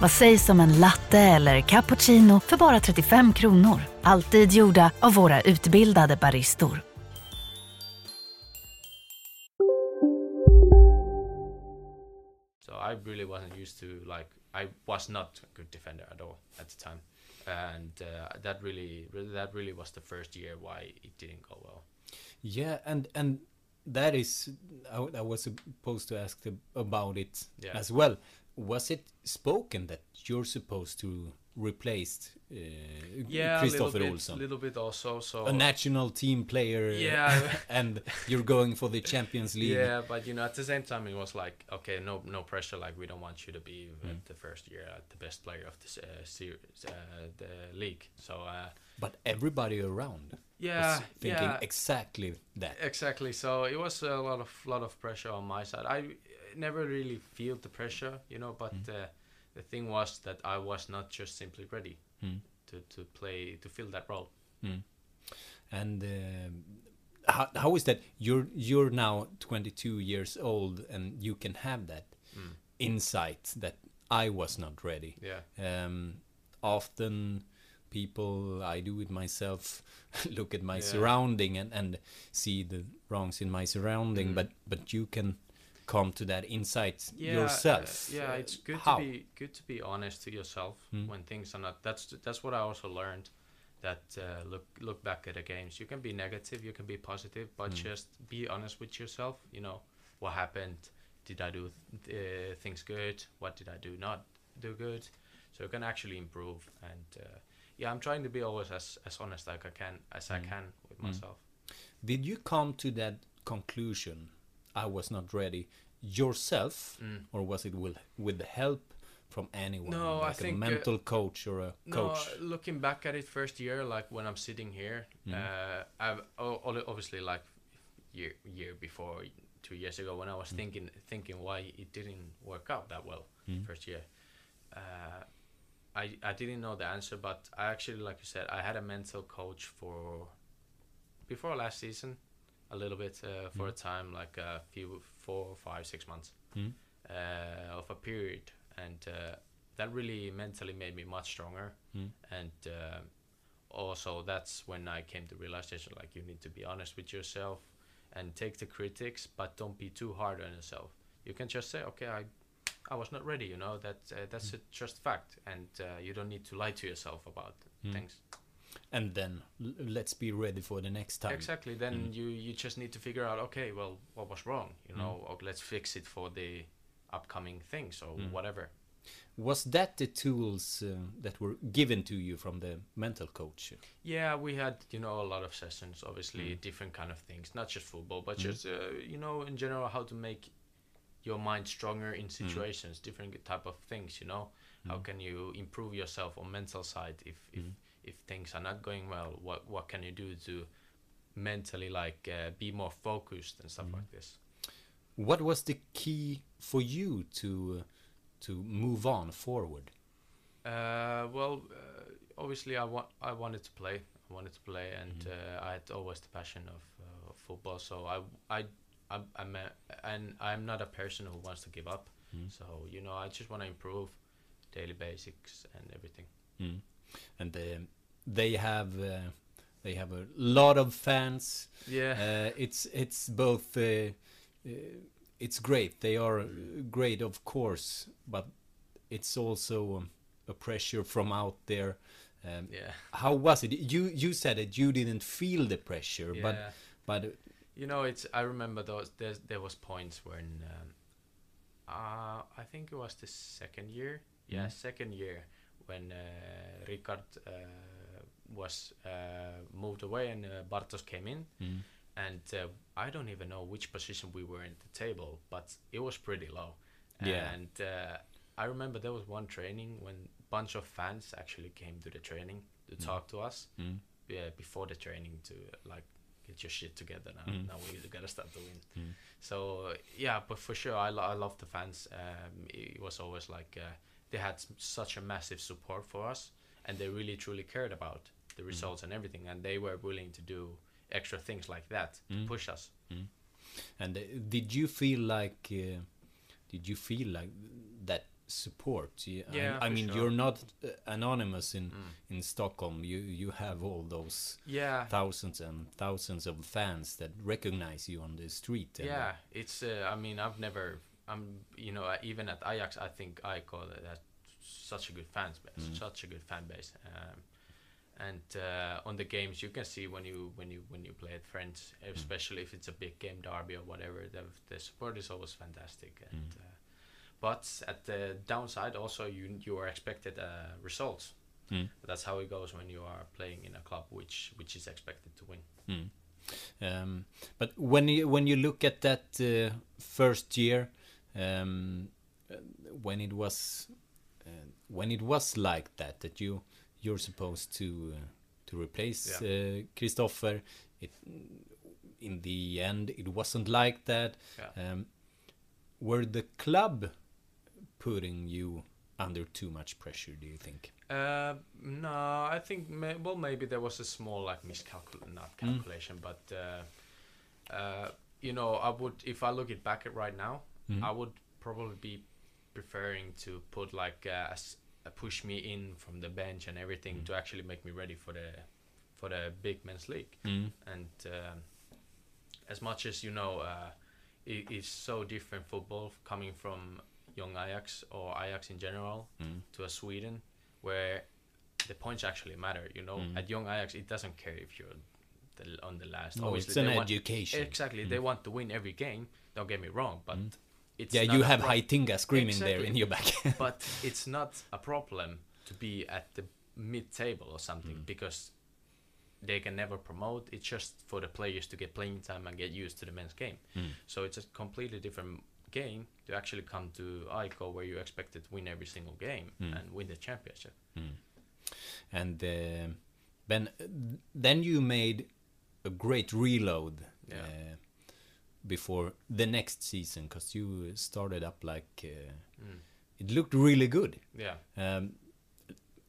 Vad sägs om en latte eller cappuccino för bara 35 kronor? Alltid gjorda av våra utbildade baristor. So I really wasn't used to like I was not a good defender at all at the time, and uh, that really really- that really was the first year why it didn't go well. Yeah, and and that is I, I was supposed to ask the, about it Yeah. as well. Was it spoken that you're supposed to replace uh, Yeah, a little Kristoffer bit, Olsson, little bit also. So a national team player? Yeah. and you're going for the Champions League. Yeah, but you know, at the same time, it was like, okay, no, no pressure. Like, we don't want you to be Mm. the first year uh, the best player of this uh, series, uh, the league. So, uh, But everybody around yeah, thinking yeah, exactly that. exactly. So it was a lot of lot of pressure on my side. I never really feel the pressure, you know. But Mm. uh, the thing was that I was not just simply ready Mm. to to play to fill that role. Mm. And um, how, how is that? You're you're now 22 years old, and you can have that Mm. insight that I was not ready. Yeah. Um, often people, I do it myself, look at my Yeah. surrounding and, and see the wrongs in my surrounding, Mm. but but you can come to that insight yeah, yourself. uh, yeah, Uh, it's good how? to be good to be honest to yourself Mm. when things are not. That's that's what I also learned. That uh, look look back at the games. You can be negative, you can be positive, but Mm. just be honest with yourself. You know what happened. Did I do th- uh, things good? What did I do not do good? So you can actually improve. And uh, yeah, I'm trying to be always as as honest like I can as I Mm. can with Mm. myself. Did you come to that conclusion? I was not ready yourself, Mm. or was it with with the help from anyone? No, I like think, a uh, mental coach or a coach. No, looking back at it, first year, like when I'm sitting here, Mhm. uh, I've obviously like year year before, two years ago, when I was Mm. thinking thinking why it didn't work out that well Mm. first year. Uh, I I didn't know the answer, but I actually, like you said, I had a mental coach for before last season, a little bit uh, for a time, like a few four, five, six months Mm. uh, of a period, and uh, that really mentally made me much stronger. Mm. And uh, also, that's when I came to realization like you need to be honest with yourself and take the critics, but don't be too hard on yourself. You can just say, okay, I. I was not ready, you know. That uh, that's a just fact, and uh, you don't need to lie to yourself about Mm. things. And then l- let's be ready for the next time. Exactly. Then Mm. you you just need to figure out, okay, well, what was wrong, you Mm. know, or let's fix it for the upcoming things or Mm. whatever. Was that the tools uh, that were given to you from the mental coach? Yeah, we had you know a lot of sessions, obviously Mm. different kind of things, not just football, but Mm. just uh, you know in general how to make your mind stronger in situations, different type of things. You know, how Mm. can you improve yourself on mental side if if Mm. If things are not going well? What what can you do to mentally like uh, be more focused and stuff Mm. like this? What was the key for you to uh, to move on forward? Uh, well, uh, obviously, I want I wanted to play. I wanted to play, and Mhm. uh, I had always the passion of, uh, of football. So I I I'm, I'm a, and I'm not a person who wants to give up. Mm. So you know, I just want to improve daily basics and everything. Mm. And um, they have uh, they have a lot of fans. Yeah. Uh, it's it's both. Uh, uh, it's great. They are uh, great, of course, but it's also um, a pressure from out there. Um, Yeah. How was it? You you said that you didn't feel the pressure, but Yeah. but You know, it's. I remember those. There's, there was points when, um, uh, I think it was the second year. Yeah, Mhm. second year when uh, Rikard uh, was uh, moved away and uh, Bartosz came in, Mm. and uh, I don't even know which position we were in the table, but it was pretty low. Yeah. And uh, I remember there was one training when a bunch of fans actually came to the training to Mm. talk to us Mm. yeah, before the training to like get your shit together now. Mm. Now we gotta start to win. Mm. So yeah, but for sure, I, lo- I love the fans. Um, it was always like uh, they had such a massive support for us, and they really truly cared about the Mm. results and everything, and they were willing to do extra things like that Mm. to push us. and uh, did you feel like uh, did you feel like that support? I- Yeah, I, for mean, sure. you're not uh, anonymous in Mm. in Stockholm. You you have all those Yeah, thousands and thousands of fans that recognize you on the street. yeah. It's. Uh, I mean, I've never. I'm. You know, uh, even at Ajax, I think I call it that such a good fans base, Mm. such a good fan base. Um, and uh, on the games, you can see when you when you when you play at friends, especially if it's a big game, derby or whatever, the the support is always fantastic. And Mm. uh, but at the downside, also you you are expected uh, results. Mm. That's how it goes when you are playing in a club which which is expected to win. Mm. Um, but when you when you look at that uh, first year, um, when it was uh, when it was like that, that you you're supposed to uh, to replace uh, Kristoffer, it in the end it wasn't like that. Yeah. Um, were the club putting you under too much pressure? Do you think? Uh, no, I think may- well maybe there was a small like miscalculation, not Mm. calculation, but uh, uh, you know I would if I look it back at right now, Mm. I would probably be preferring to put like uh, s- uh, push me in from the bench and everything Mm. to actually make me ready for the for the big men's league. Mm. And um, as much as you know, uh, it is so different football coming from young Ajax or Ajax in general Mm. to a Sweden where the points actually matter. You know, Mm. at young Ajax, it doesn't care if you're the, on the last. No, Obviously, it's an they want- education. Exactly, they want to win every game. Don't get me wrong, but. It's yeah, you have pro- Heitinga screaming there in your back. but it's not a problem to be at the mid-table or something Mm. because they can never promote. It's just for the players to get playing time and get used to the men's game. Mm. So it's a completely different game to actually come to AIK where you expected to win every single game Mm. and win the championship. Mm. And uh, then then you made a great reload Yeah. uh, before the next season because you started up like uh, Mm. it looked really good. Yeah. Um,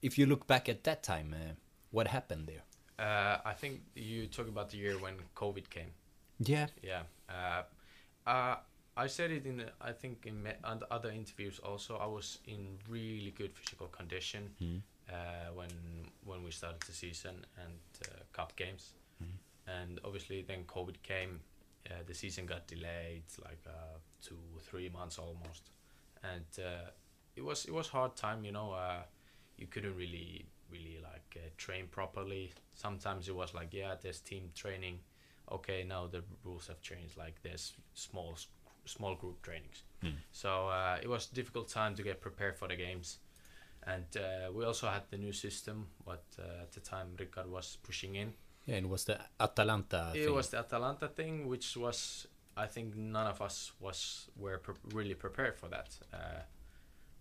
if you look back at that time, uh, what happened there? Uh, I think you talk about the year when COVID came. Yeah. Yeah. Uh, uh, I said it in, I think, in other interviews also. I was in really good physical condition Mm. uh, when when we started the season and uh, cup games, Mhm. and obviously then COVID came. Uh, the season got delayed like uh, two, three months almost, and uh, it was it was hard time. You know, uh, you couldn't really really like uh, train properly. Sometimes it was like, yeah, there's team training. Okay, now the rules have changed. Like there's small small group trainings. Mm. So uh, it was difficult time to get prepared for the games, and uh, we also had the new system. What uh, at the time Rikard was pushing in. Yeah, it was the Atalanta It thing. was the Atalanta thing, which was I think none of us was were pre- really prepared for that. Uh,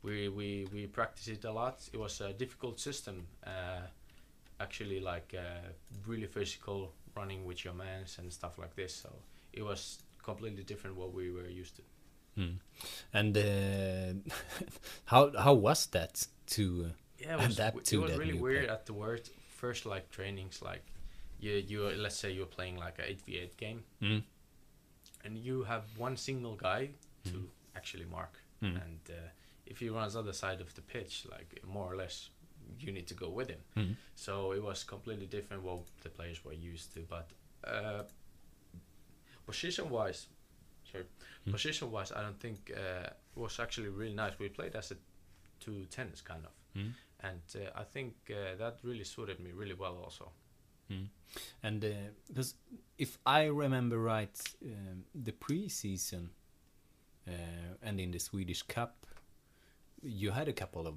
we we we practiced it a lot. It was a difficult system. Uh, actually, like uh, really physical, running with your mans and stuff like this. So it was completely different what we were used to. Mm. And uh, how how was that to yeah, it was, adapt to it was really weird at the word first like trainings like you you let's say you're playing like an 8v8 game Mm. and you have one single guy to Mm. actually mark Mm. and uh, if he runs the other side of the pitch like more or less you need to go with him Mm. so it was completely different what the players were used to but uh, position wise sorry Mm. position wise I don't think uh, it was actually really nice we played as a two tennis kind of Mm. and uh, I think uh, that really suited me really well also. Mm. And because if I remember right, um, the preseason and in the Swedish Cup, you had a couple of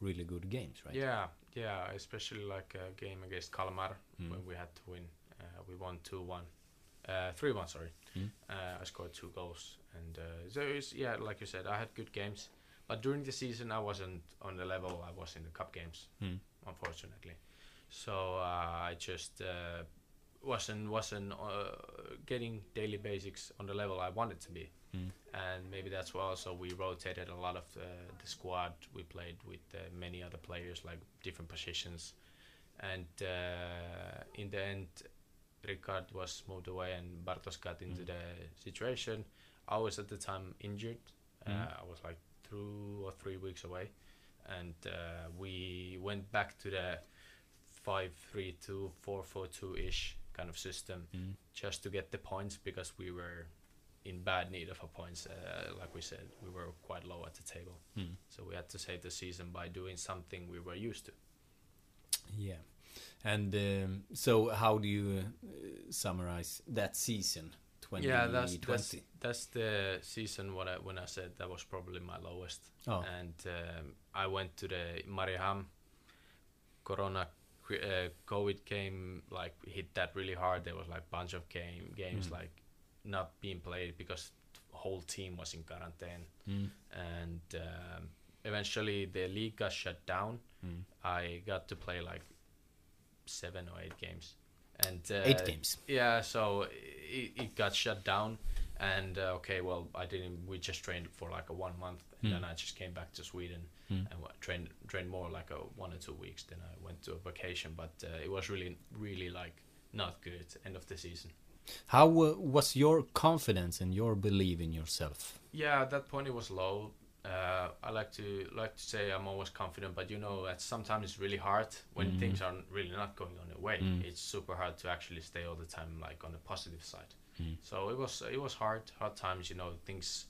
really good games, right? Yeah, yeah, especially like a game against Kalmar mm. when we had to win. Uh, we won two one, uh, three one. Sorry, mm. uh, I scored two goals, and uh, so it's yeah, like you said, I had good games. But during the season, I wasn't on the level I was in the cup games, mm. unfortunately. So uh, I just uh, wasn't wasn't getting daily basics on the level I wanted to be. Mm. And maybe that's why also we rotated a lot of uh, the squad. We played with uh, many other players, like different positions. And uh, in the end, Rikard was moved away and Bartosz got into mm. the situation. I was at the time injured. Uh, mm. I was like two or three weeks away. And uh, we went back to the 5 3 2, 4 4 2 ish kind of system mm. just to get the points because we were in bad need of a points. Uh, like we said, we were quite low at the table, mm. so we had to save the season by doing something we were used to. Yeah, and um, so how do you uh, summarize that season? 2020? Yeah, that's, that's that's the season. What I when I said that was probably my lowest. Oh. And um, I went to the Mariehamn. Corona, uh, COVID came like hit that really hard. There was like bunch of game games Mm. like not being played because the whole team was in quarantine Mm. and um, eventually the league got shut down Mm. i got to play like seven or eight games and uh, Eight games. yeah so it, it got shut down and uh, okay well i didn't we just trained for like a one month and Mm. then i just came back to sweden Mm. and trained trained more like a one or two weeks then i went to a vacation but uh, it was really really like not good end of the season How uh, was your confidence and your belief in yourself? Yeah, at that point it was low. Uh, I like to like to say I'm always confident, but you know that sometimes it's really hard when Mhm. things are really not going on your way. Mm. It's super hard to actually stay all the time like on the positive side. Mm. So it was it was hard, hard times. You know, things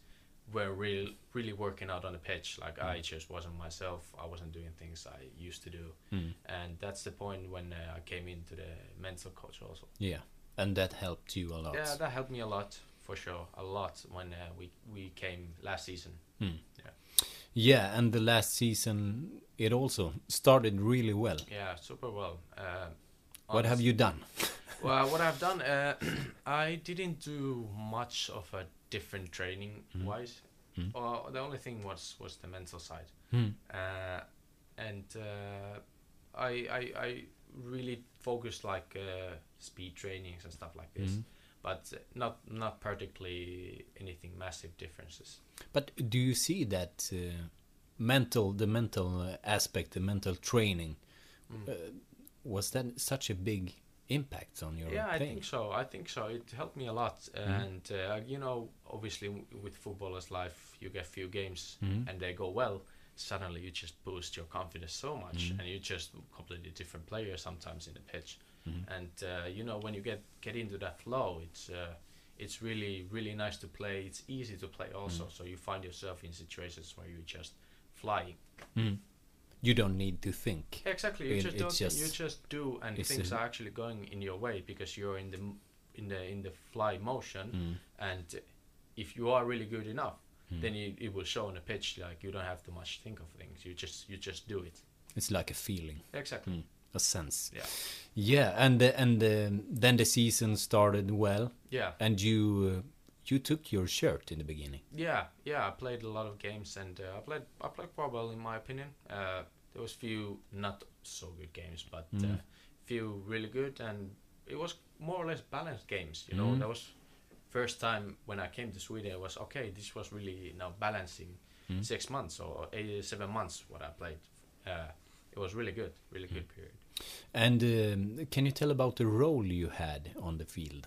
were real really working out on the pitch. Like I just wasn't myself. I wasn't doing things I used to do, Mm. and that's the point when uh, I came into the mental coach also. Yeah, and that helped you a lot. Yeah, that helped me a lot for sure, a lot when uh, we we came last season. Mm. Yeah. Yeah, and the last season it also started really well. Yeah, super well. Uh, What have you done? well, what I've done, uh, I didn't do much of a different training Mhm. wise. Mm. Uh, the only thing was was the mental side, Mm. uh, and uh, I, I I really focused like uh, speed trainings and stuff like this, Mhm. but not not particularly anything massive differences. But do you see that uh, mental, the mental uh, aspect, the mental training, Mm. uh, was that such a big impact on your yeah i think so i think so it helped me a lot and uh, you know obviously w- with footballers life you get few games Mhm. and they go well suddenly you just boost your confidence so much Mhm. and you just completely different player sometimes in the pitch Mhm. and uh, you know when you get get into that flow it's uh, it's really really nice to play it's easy to play also Mm. so you find yourself in situations where you just flying Mm. You don't need to think. Exactly. You It- just don't. just- you just do, and things a- are actually going in your way because you're in the in the in the fly motion, Mm. and if you are really good enough, Mm. then you, it will show on the pitch. Like you don't have to much think of things. You just you just do it. It's like a feeling, Exactly. Mm. a sense. Yeah. Yeah, and uh, and um, then the season started well, Yeah. and you uh, you took your shirt in the beginning. Yeah. Yeah. I played a lot of games, and uh, I played I played quite well in my opinion. Uh, there was few not so good games, but uh, Mm. few really good, and it was more or less balanced games. You know, Mm. that was first time when I came to Sweden. It was okay. This was really now balancing Mm. six months or eight, seven months what I played. Uh, it was really good, really good period. And um, can you tell about the role you had on the field?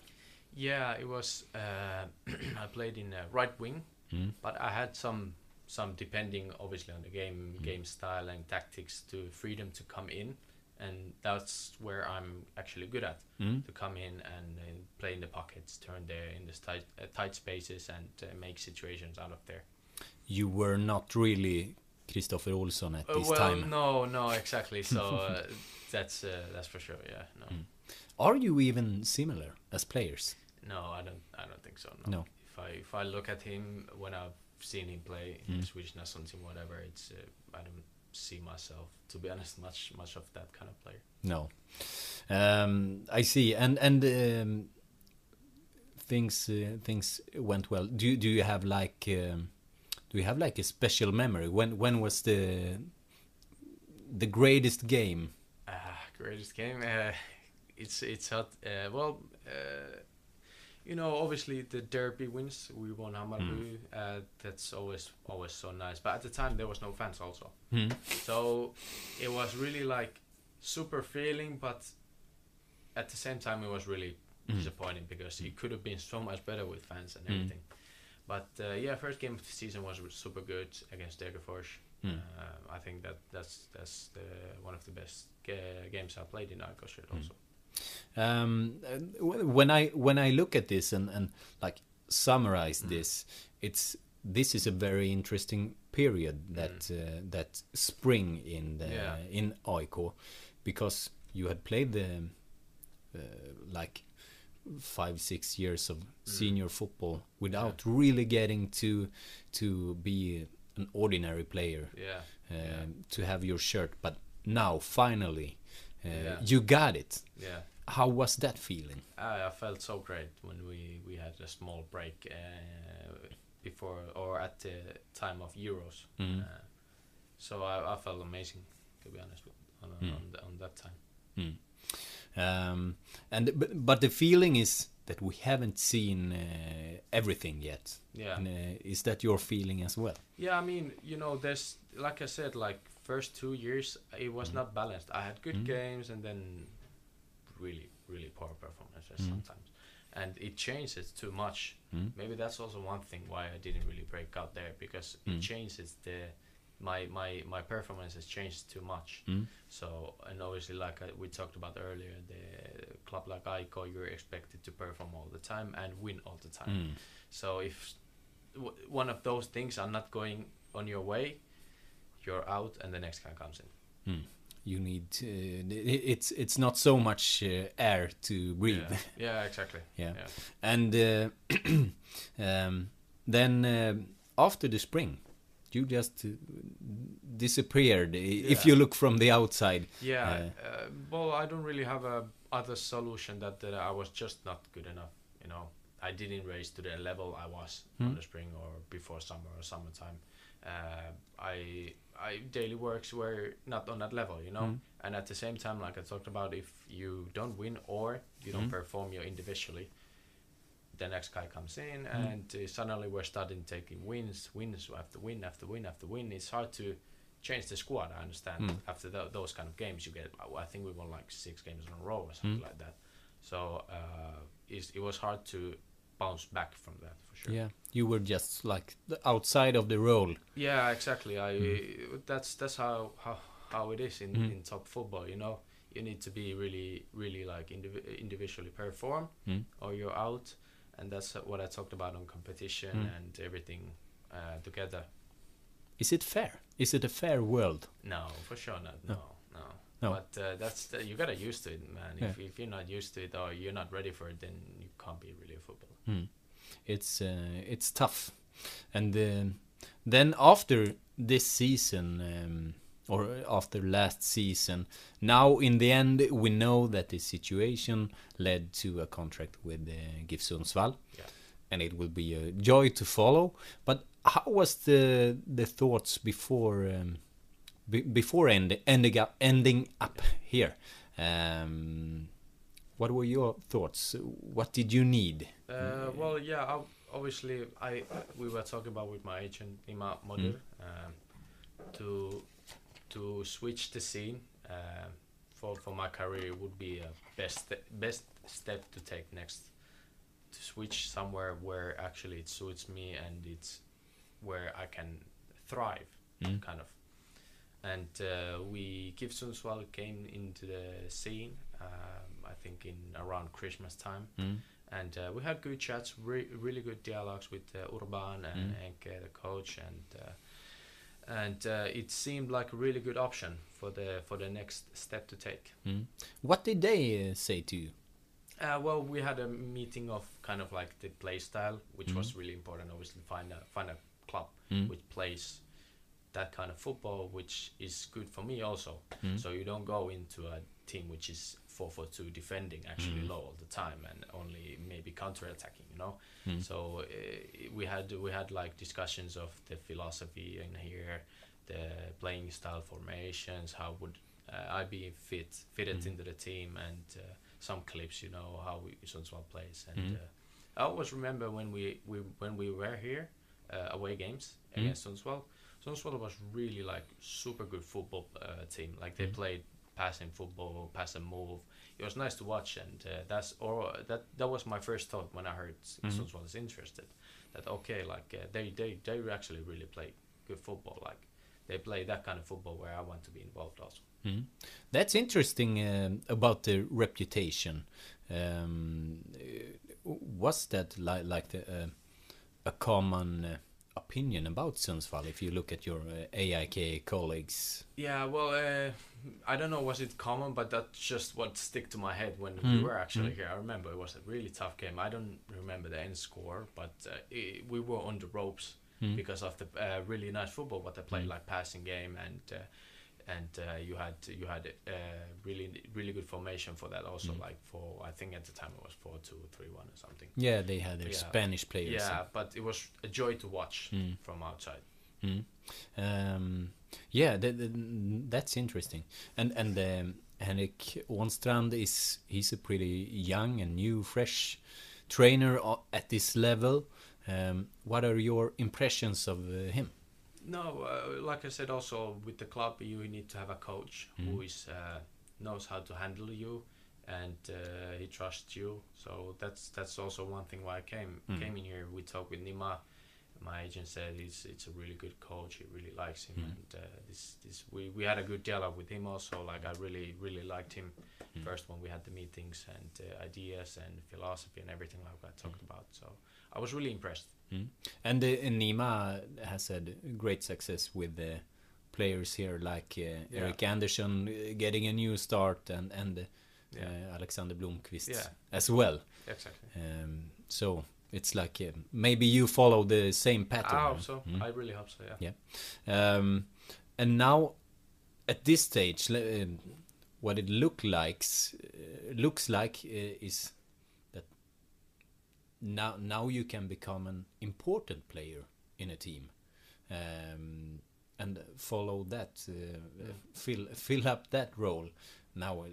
Yeah, it was. Uh, I played in uh, right wing, Mm. but I had some some depending obviously on the game Mm. game style and tactics to freedom to come in, and that's where I'm actually good at Mm. to come in and uh, play in the pockets, turn there in the tight uh, tight spaces, and uh, make situations out of there. You were not really Kristoffer Olsson at this well, time. no, no, exactly. So uh, that's uh, that's for sure. Yeah, no, Mm. Are you even similar as players? no, I don't, I don't think so. No. No. If I if I look at him when I've seen him play in Mm. the Swedish national team, whatever, it's uh, I don't see myself, to be honest, much much of that kind of player. No. Um, I see. And and um, things uh, things went well. Do you, do you have like um, do you have like a special memory? When when was the the greatest game? Ah, greatest game. Uh, it's it's hot. Uh, well, uh, you know, obviously the derby wins. We won Hammarby. Uh, that's always always so nice. But at the time there was no fans also, Hmm. so it was really like super feeling. But at the same time, it was really Mm. disappointing because it could have been so much better with fans and Mm. everything. But uh, yeah, first game of the season was super good against Degerfors. Mm. Uh, I think that that's that's the one of the best ga- games I played in Argos Mm. also. Um, when I when I look at this and, and like summarize Mm. this, it's this is a very interesting period that uh, that spring in the Mm. Yeah. in AIK because you had played the uh, like five six years of Mm. senior football without really getting to to be an ordinary player Yeah, yeah. to have your shirt but now finally uh, Yeah. you got it Yeah. how was that feeling I, I felt so great when we, we had a small break uh, before or at the time of Euros. Uh, so I, I felt amazing, to be honest, on, Mm. on, the, on that time. Mm. Um, and but, but the feeling is that we haven't seen uh, everything yet. Yeah. And, uh, is that your feeling as well? Yeah, I mean, you know, there's like I said, like first two years it was not balanced. I had good Mm. games and then really, really poor performances Mm. sometimes, and it changes too much. Mm. Maybe that's also one thing why I didn't really break out there because Mm. it changes the my my my performances changed too much. Mm. So and obviously, like I, we talked about earlier, the club like AIK, you're expected to perform all the time and win all the time. Mm. So if w- one of those things are not going on your way, you're out, and the next guy comes in. Mm. You need to, it's it's not so much uh, air to breathe. Yeah, yeah exactly. Yeah. Yeah. And uh, um, then uh, after the spring, you just uh, disappeared. i- If you look from the outside. Yeah. Uh, Uh, well, I don't really have a other solution that, that I was just not good enough. You know, I didn't raise to the level I was Hmm. on the spring or before summer or summertime. Uh, I I daily works were not on that level, you know. Hmm. And at the same time, like I talked about, if you don't win or you don't Hmm. perform you individually, the next guy comes in, Hmm. and uh, suddenly we're starting taking wins, wins after win after win after win. It's hard to change the squad. I understand. Mm. After tho- those kind of games, you get. I think we won like six games in a row or something Mm. like that. So uh, it's, it was hard to bounce back from that for sure. Yeah, you were just like the outside of the role. Yeah, exactly. I that's that's how how, how it is in, Mm. in top football. You know, you need to be really really like indiv- individually perform, Mm. or you're out. And that's what I talked about on competition Mm. and everything uh, together. Is it fair? Is it a fair world? No, for sure not. No. No, no. No. But uh, that's you gotta used to it, man. If Yeah. if you're not used to it or you're not ready for it, then you can't be really a footballer. Hmm. It's uh, it's tough, and um then after this season um, or after last season, now in the end we know that the situation led to a contract with uh, GIF Sundsvall, Yeah. and it will be a joy to follow. But how was the the thoughts before um, be, before end, ending up ending up here? Um, what were your thoughts? What did you need? Uh, well, yeah. I, obviously, I we were talking about with my agent Ima Modur um, to to switch the scene uh, for for my career would be a best best step to take next to switch somewhere where actually it suits me and it's where I can thrive, Mm. kind of. And uh, we GIF Sundsvall came into the scene, um, I think in around Christmas time Mm. and uh, we had good chats, re- really good dialogues with uh, Urban and Mm. Enke, the coach, and uh, and uh, it seemed like a really good option for the for the next step to take. Mm. What did they uh, say to you? Uh, well, we had a meeting of kind of like the play style, which was really important. Obviously, find a find a club Mm. which plays that kind of football, which is good for me also. Mm. So you don't go into a team which is four for two defending actually low all the time and only maybe counter attacking. You know. Mm. So uh, we had we had like discussions of the philosophy in here, the playing style formations, how would uh, I be fit fitted into the team, and uh, some clips, you know, how we Sundsvall plays. And uh, I always remember when we, we when we were here, uh, away games against Sundsvall. Sundsvall was really like super good football uh, team. Like they Mhm. played passing football, pass and move. It was nice to watch, and uh, that's or that that was my first thought when I heard Mhm. Sundsvall is interested. That okay, like uh, they they they actually really play good football. Like they play that kind of football where I want to be involved also. Mm. That's interesting um, about the reputation. Um, uh, was that li like the, uh, a common uh, opinion about Sundsvall if you look at your uh, AIK colleagues? Yeah, well, uh, I don't know was it common, but that's just what stick to my head when Mm, we were actually mm. here. I remember it was a really tough game. I don't remember the end score, but uh, i we were on the ropes Mm. because of the uh, really nice football what they played, Mm. like passing game, and uh, and uh, you had you had uh, really really good formation for that. Also, Mm. like for I think at the time it was four two three one or something. Yeah, they had their Yeah. Spanish players. Yeah, but it was a joy to watch Mm. from outside. Mm. Um, yeah, th- th- that's interesting. And and um, Henrik Åhnstrand is he's a pretty young and new, fresh trainer at this level. Um, what are your impressions of uh, him? No, uh, like I said, also with the club, you need to have a coach who Mhm. is uh, knows how to handle you, and uh, he trusts you. So that's that's also one thing why I came Mm. came in here. We talked with Nima. My agent said he's it's a really good coach. He really likes him, Mm. and uh, this this we, we had a good dialogue with him also. Like I really really liked him Mm. first when we had the meetings and uh, ideas and philosophy and everything like I talked about. So I was really impressed. Mm. And uh, Nima has had great success with the players here, like uh, Yeah. Eric Anderson uh, getting a new start, and and uh, Yeah. Alexander Blomqvist Yeah. as well. Exactly. Um, so it's like uh, maybe you follow the same pattern. I hope so. Mm. I really hope so. Yeah. Yeah. Um, and now, at this stage, um, what it look likes uh, looks like uh, is now now you can become an important player in a team, um, and follow that, uh, fill fill up that role. Now uh,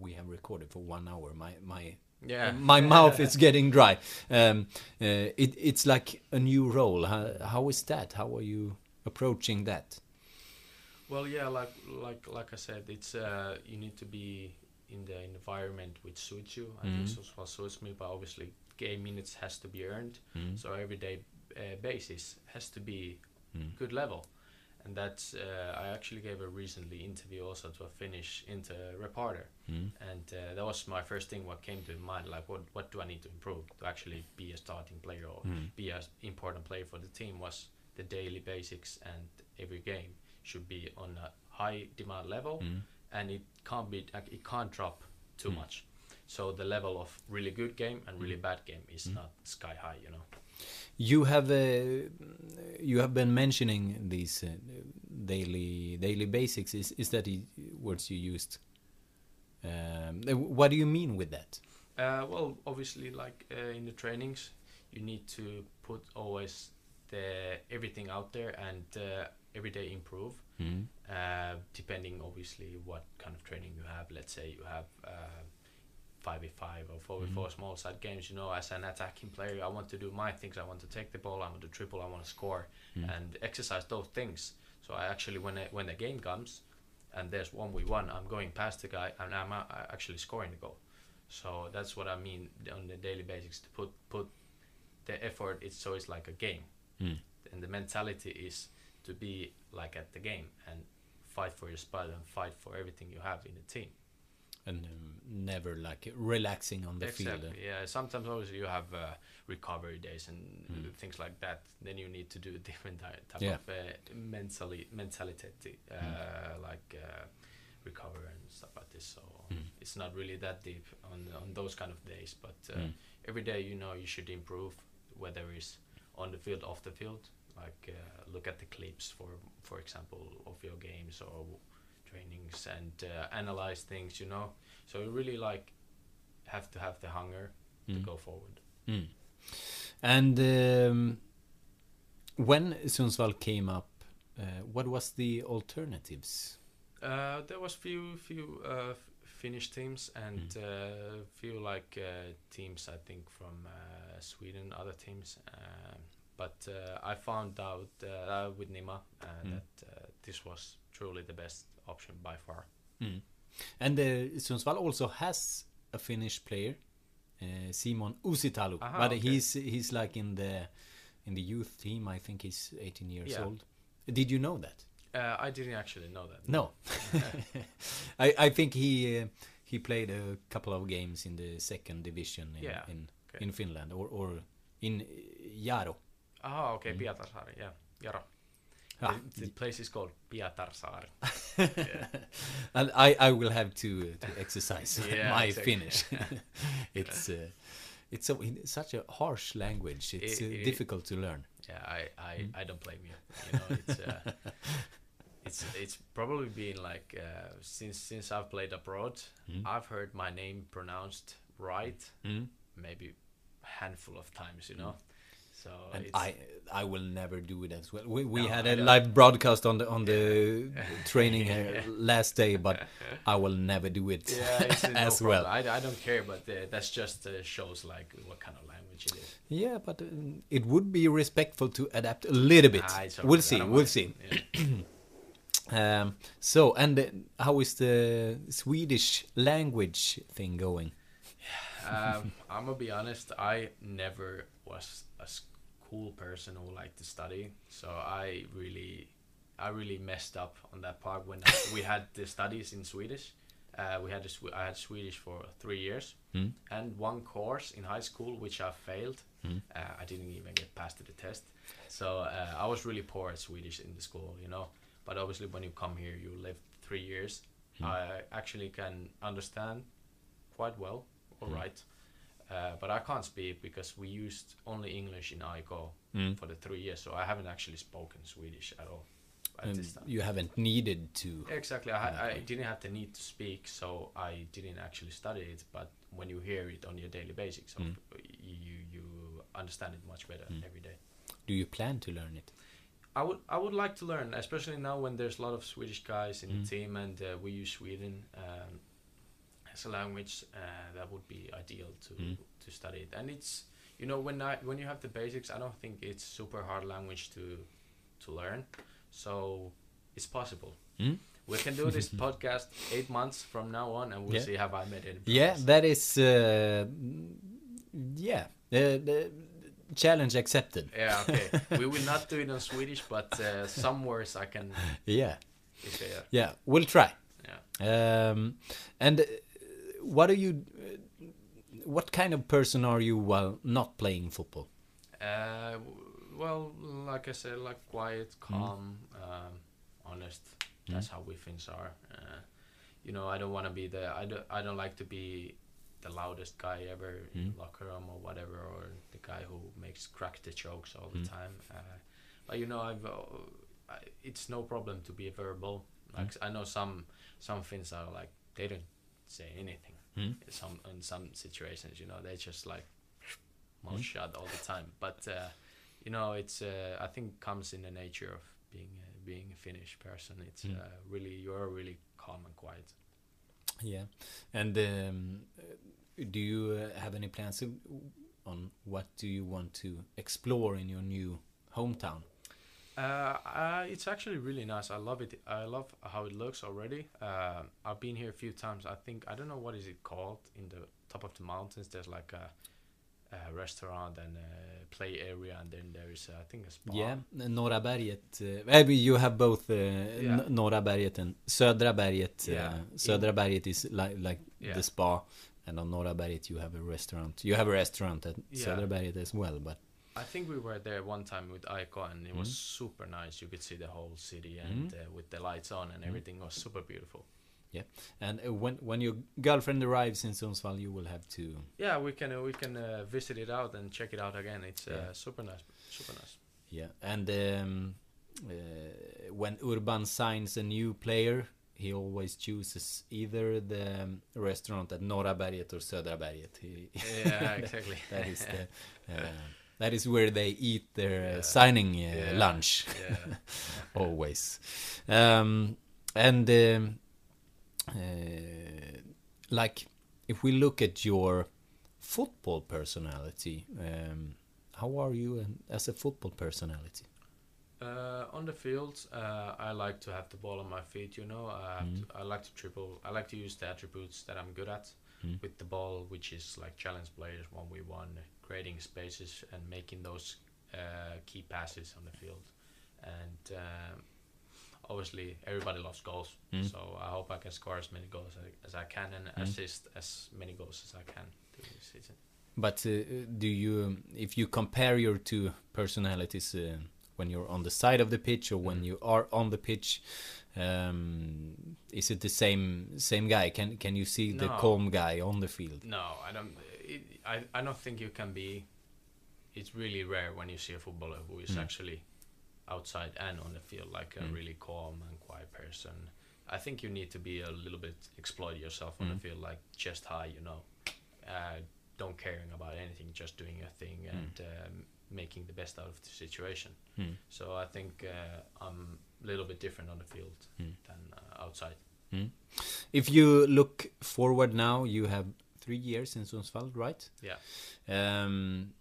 we have recorded for one hour. My my Yeah. my mouth is getting dry. Um, uh, it, it's like a new role. How, how is that? How are you approaching that? Well, yeah, like like like I said, it's uh, you need to be in the environment which suits you. I think Mhm. Sundsvall suits me, but obviously game minutes has to be earned. Mm. So everyday uh, basis has to be Mm. good level, and that's uh, I actually gave a recently interview also to a Finnish inter reporter, Mm. and uh, that was my first thing what came to mind like what what do I need to improve to actually be a starting player or Mm. be an important player for the team was the daily basics and every game should be on a high demand level Mm. and it can't be it can't drop too Mm. much so the level of really good game and really bad game is not sky high you know You have uh, you have been mentioning these uh, daily daily basics. Is is that the words you used? Um, uh, what do you mean with that? Uh, well, obviously, like uh, in the trainings, you need to put always the everything out there and uh, every day improve. Mm. Uh, depending, obviously, what kind of training you have. Let's say you have five v five or four v four small side games. You know, as an attacking player, I want to do my things. I want to take the ball. I want to triple. I want to score and exercise those things. So I actually, when I, when the game comes, and there's one v one, I'm going past the guy and I'm uh, actually scoring the goal. So that's what I mean on the daily basics to put put the effort. It's so it's like a game, Mm. and the mentality is to be like at the game and fight for your spot and fight for everything you have in the team. And um, never like relaxing on the exactly. field. Yeah. Sometimes obviously you have uh, recovery days and Mm. things like that. Then you need to do a different type Yeah. of uh, mentally mentality, uh, Mm. like uh, recover and stuff like this. So Mm. it's not really that deep on on those kind of days. But uh, Mm. every day, you know, you should improve, whether it's on the field, off the field. Like uh, look at the clips for for example of your games or trainings and uh, analyze things. You know, so you really like have to have the hunger Mm. to go forward. Mm. And um, when Sundsvall came up, uh, what was the alternatives? Uh, there was few few uh, Finnish teams and uh, few like uh, teams I think from uh, Sweden, other teams. Um but uh, I found out uh, with Nima uh, Mm. that uh, this was truly the best option by far. Mm. And uh, Sundsvall also has a Finnish player, uh, Simon Uusitalo, Aha, but okay. he's he's like in the in the youth team. I think he's 18 years Yeah. old. Did you know that? Uh, I didn't actually know that. No, I I think he uh, he played a couple of games in the second division in Yeah, in, okay. in Finland or or in Jaro. Ah, okay, Mm. Pietarsaari, yeah, Jaro. Ah, The, the place is called Pietarsaari. and I, I will have to uh, to exercise Yeah, my exactly. Finnish. it's uh, it's so such a harsh language. It's It- uh, it- difficult to learn. Yeah, I I, Mm. I don't blame you. You know, it's uh, it's it's probably been like uh, since since I've played abroad, Mm. I've heard my name pronounced right, Mm. maybe a handful of times. You know, so And it's, I I will never do it as well. We, we No, had a live broadcast on the on the training here last day, but I will never do it yeah, it's no as well. I, I don't care, but uh, that's just uh, shows like what kind of language it is. Yeah, but um, it would be respectful to adapt a little bit. Ah, okay. We'll see. We'll see. Yeah. Um, so, and uh, how is the Swedish language thing going? um, I'm gonna be honest. I never was a school person who liked to study, so I really, I really messed up on that part when we had the studies in Swedish. Uh, we had a I had Swedish for three years, Mm. and one course in high school which I failed. Mm. Uh, I didn't even get past the test, so uh, I was really poor at Swedish in the school, you know. But obviously, when you come here, you live three years. Mm. I actually can understand quite well, all Mm. right. Uh, but I can't speak because we used only English in IGO Mm. for the three years, so I haven't actually spoken Swedish at all at And this time. you haven't needed to. Exactly, I, I didn't have the need to speak, so I didn't actually study it. But when you hear it on your daily basics, Mm. you you understand it much better Mm. every day. Do you plan to learn it? I would I would like to learn, especially now when there's a lot of Swedish guys in Mm. the team, and uh, we use Sweden um, as a language. Uh, that would be ideal to Mm. to study it, and it's you know when I when you have the basics, I don't think it's super hard language to to learn, so it's possible. Mm? We can do this podcast eight months from now on, and we'll Yeah. see have I made it. Yeah, that is. Uh, yeah, the, the challenge accepted. Yeah, okay. we will not do it in Swedish, but uh, some words I can Yeah, uh, yeah, we'll try. Yeah. Um, and uh, what are you? What kind of person are you while not playing football? Uh, well, like I said, like quiet, calm, um, honest. That's how we Finns are. Uh, you know, I don't want to be the. I don't. I don't like to be the loudest guy ever in Mm. locker room or whatever, or the guy who makes crack the jokes all the Mm. time. Uh, but you know, I've. Uh, I, it's no problem to be verbal. Like I know some some Finns are like they don't say anything. Mm. Some in some situations, you know, they're just like mouth Mm. shut all the time. But uh, you know, it's uh, I think comes in the nature of being uh, being a Finnish person. It's Mm. uh, really you're really calm and quiet. Yeah, and um, do you uh, have any plans on what do you want to explore in your new hometown? Uh, uh, it's actually really nice. I love it. I love how it looks already. Uh, I've been here a few times. I think I don't know what is it called in the top of the mountains. There's like a uh, restaurant and a play area, and then there is I think a spa. Yeah, Norra berget. Uh, you have both uh, Yeah. Norra berget and Södra berget. Yeah. Uh, Södra berget is like like Yeah. the spa, and on Norra berget you have a restaurant. You have a restaurant at Yeah. Södra berget as well, but I think we were there one time with Aiko, and it was Mm. super nice. You could see the whole city, and uh, with the lights on, and everything was super beautiful. yeah. And uh, when when your girlfriend arrives in Sundsvall, you will have to. Yeah, we can uh, we can uh, visit it out and check it out again. It's uh, Yeah. super nice, super nice. Yeah, and um, uh, when Urban signs a new player, he always chooses either the um, restaurant at Norra berget or Södra berget. He, Yeah, exactly. that is the uh, that is where they eat their uh, Yeah. signing uh, Yeah. lunch always um, and um, uh, like if we look at your football personality um, how are you as a football personality Uh, on the field, uh, I like to have the ball on my feet. You know, I, Mm. to, I like to triple. I like to use the attributes that I'm good at Mm. with the ball, which is like challenge players one v one, creating spaces and making those uh, key passes on the field. And um, obviously, everybody loves goals, Mm. so I hope I can score as many goals as, as I can and Mm. assist as many goals as I can during the season. but uh, do you if you compare your two personalities uh, when you're on the side of the pitch or when Mm. you are on the pitch um, is it the same same guy can can you see the calm guy on the field No, I don't. I I don't think you can be. It's really rare when you see a footballer who is Mm. actually outside and on the field like a Mm. really calm and quiet person. I think you need to be a little bit exploit yourself on Mm. the field, like chest high, you know, uh, don't caring about anything, just doing your thing and um, making the best out of the situation. Mm. So I think uh, I'm a little bit different on the field Mm. than uh, outside. Mm. If you look forward now, you have three years in Sundsvall, right? Yeah. Um,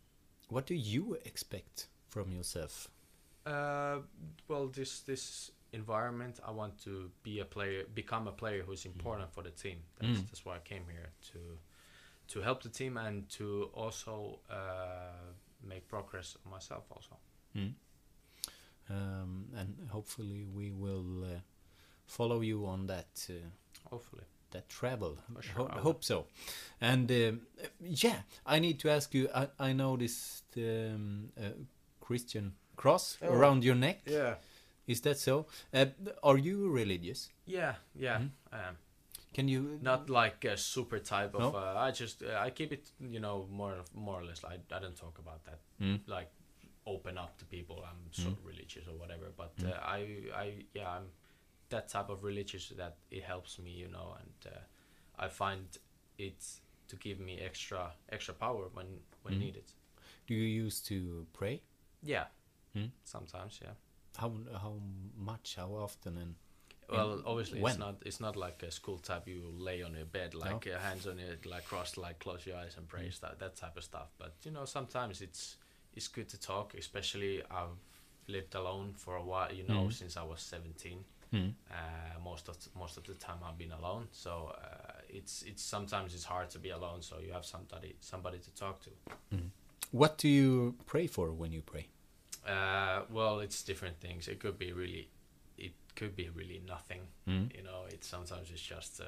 what do you expect from yourself? Uh, well, this this environment, I want to be a player, become a player who's important for the team. That's, Mm. that's why I came here to to help the team and to also uh, make progress myself also. Mm. Um, and hopefully we will uh, follow you on that uh, Hopefully. That travel. Sure, I hope so. And um, yeah, I need to ask you. I, I noticed um, Christian cross Oh. around your neck. Yeah. Is that so? Uh, are you religious? Yeah, yeah. Mhm. Um, Can you not like a super type of. No? Uh, I just uh, I keep it, you know, more more or less. I I don't talk about that. Mm. Like open up to people. I'm so Mm. religious or whatever. But Mm. uh, I I yeah I'm that type of religious that it helps me, you know, and uh, I find it to give me extra extra power when when Mm. needed. do you used to pray? Yeah. Mm. Sometimes, yeah. How how much? How often? And Well, obviously when? it's not it's not like a school type. You lay on your bed like uh, hands on it, like crossed, like close your eyes and pray Mm. that that type of stuff. But you know, sometimes it's it's good to talk. Especially I've lived alone for a while. You know, Mm. since I was seventeen. Mm. Uh, most of most of the time I've been alone. So uh, it's it's sometimes it's hard to be alone. So you have somebody somebody to talk to. what do you pray for when you pray? Uh, well, it's different things. It could be really, it could be really nothing. Mm. You know, it's sometimes it's just uh,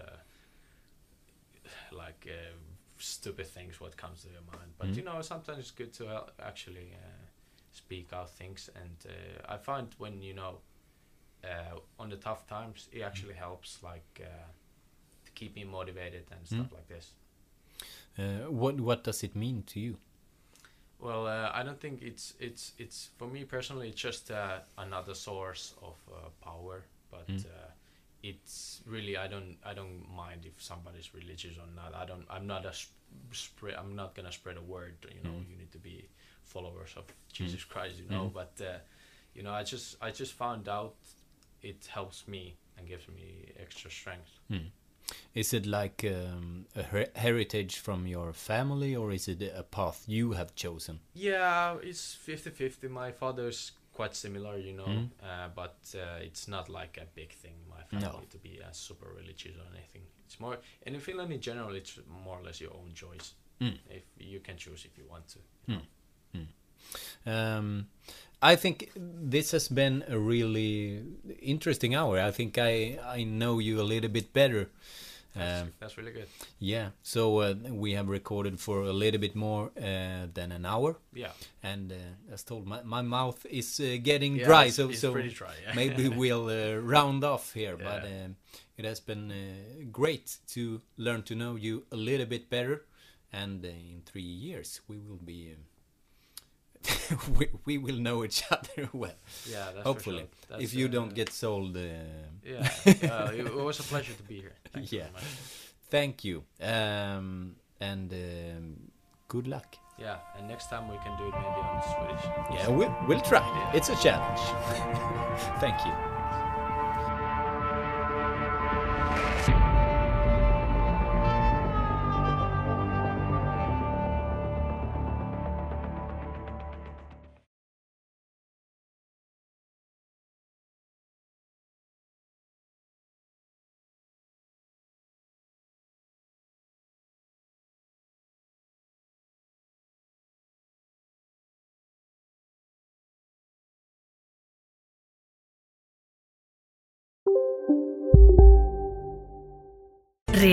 like uh, stupid things what comes to your mind. But Mm. you know, sometimes it's good to uh, actually uh, speak out things. And uh, I find when you know, uh, on the tough times, it actually helps like uh, to keep me motivated and stuff Mm. like this. Uh, what what does it mean to you? Well, uh, I don't think it's it's it's for me personally. It's just uh, another source of uh, power, but Mm. uh, it's really I don't I don't mind if somebody's religious or not. I don't. I'm not a sp- spread. I'm not gonna spread a word. You know, Mm. you need to be followers of Jesus Christ. You know, Mm. but uh, you know, I just I just found out it helps me and gives me extra strength. Mm. Is it like um, a her- heritage from your family, or is it a path you have chosen? Yeah, it's 50-50. My father's quite similar, you know, Mm. uh, but uh, it's not like a big thing in my family No. to be uh, super religious or anything. It's more, and in Finland in general, it's more or less your own choice. Mm. If you can choose if you want to. Mm. Mm. Um, I think this has been a really interesting hour. I think I I know you a little bit better. That's, Um, that's really good. yeah, so uh, we have recorded for a little bit more uh, than an hour. Yeah. and uh, as told, my, my mouth is uh, getting Yeah, dry, it's- so it's so pretty dry, yeah. maybe we'll uh, round off here. But Yeah. um, it has been uh, great to learn to know you a little bit better, and uh, in three years we will be. We, we will know each other well. Yeah, hopefully. sure. If you uh, don't get sold. Uh, Yeah, uh, it was a pleasure to be here. Thank you yeah, thank you, um, and um, good luck. Yeah, and next time we can do it maybe on Swedish. Yeah, we'll, we'll try. It's a challenge. Thank you.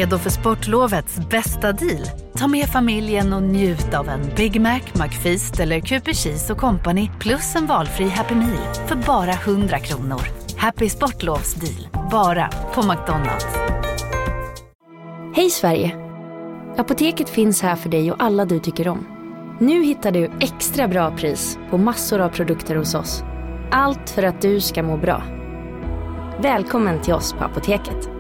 Redo för sportlovets bästa deal? Ta med familjen och njut av en Big Mac, McFeast eller Cooper Cheese och Company plus en valfri Happy Meal för bara 100 kronor. Happy Sportlovs deal, bara på McDonalds. Hej Sverige! Apoteket finns här för dig och alla du tycker om. Nu hittar du extra bra pris på massor av produkter hos oss. Allt för att du ska må bra. Välkommen till oss på Apoteket.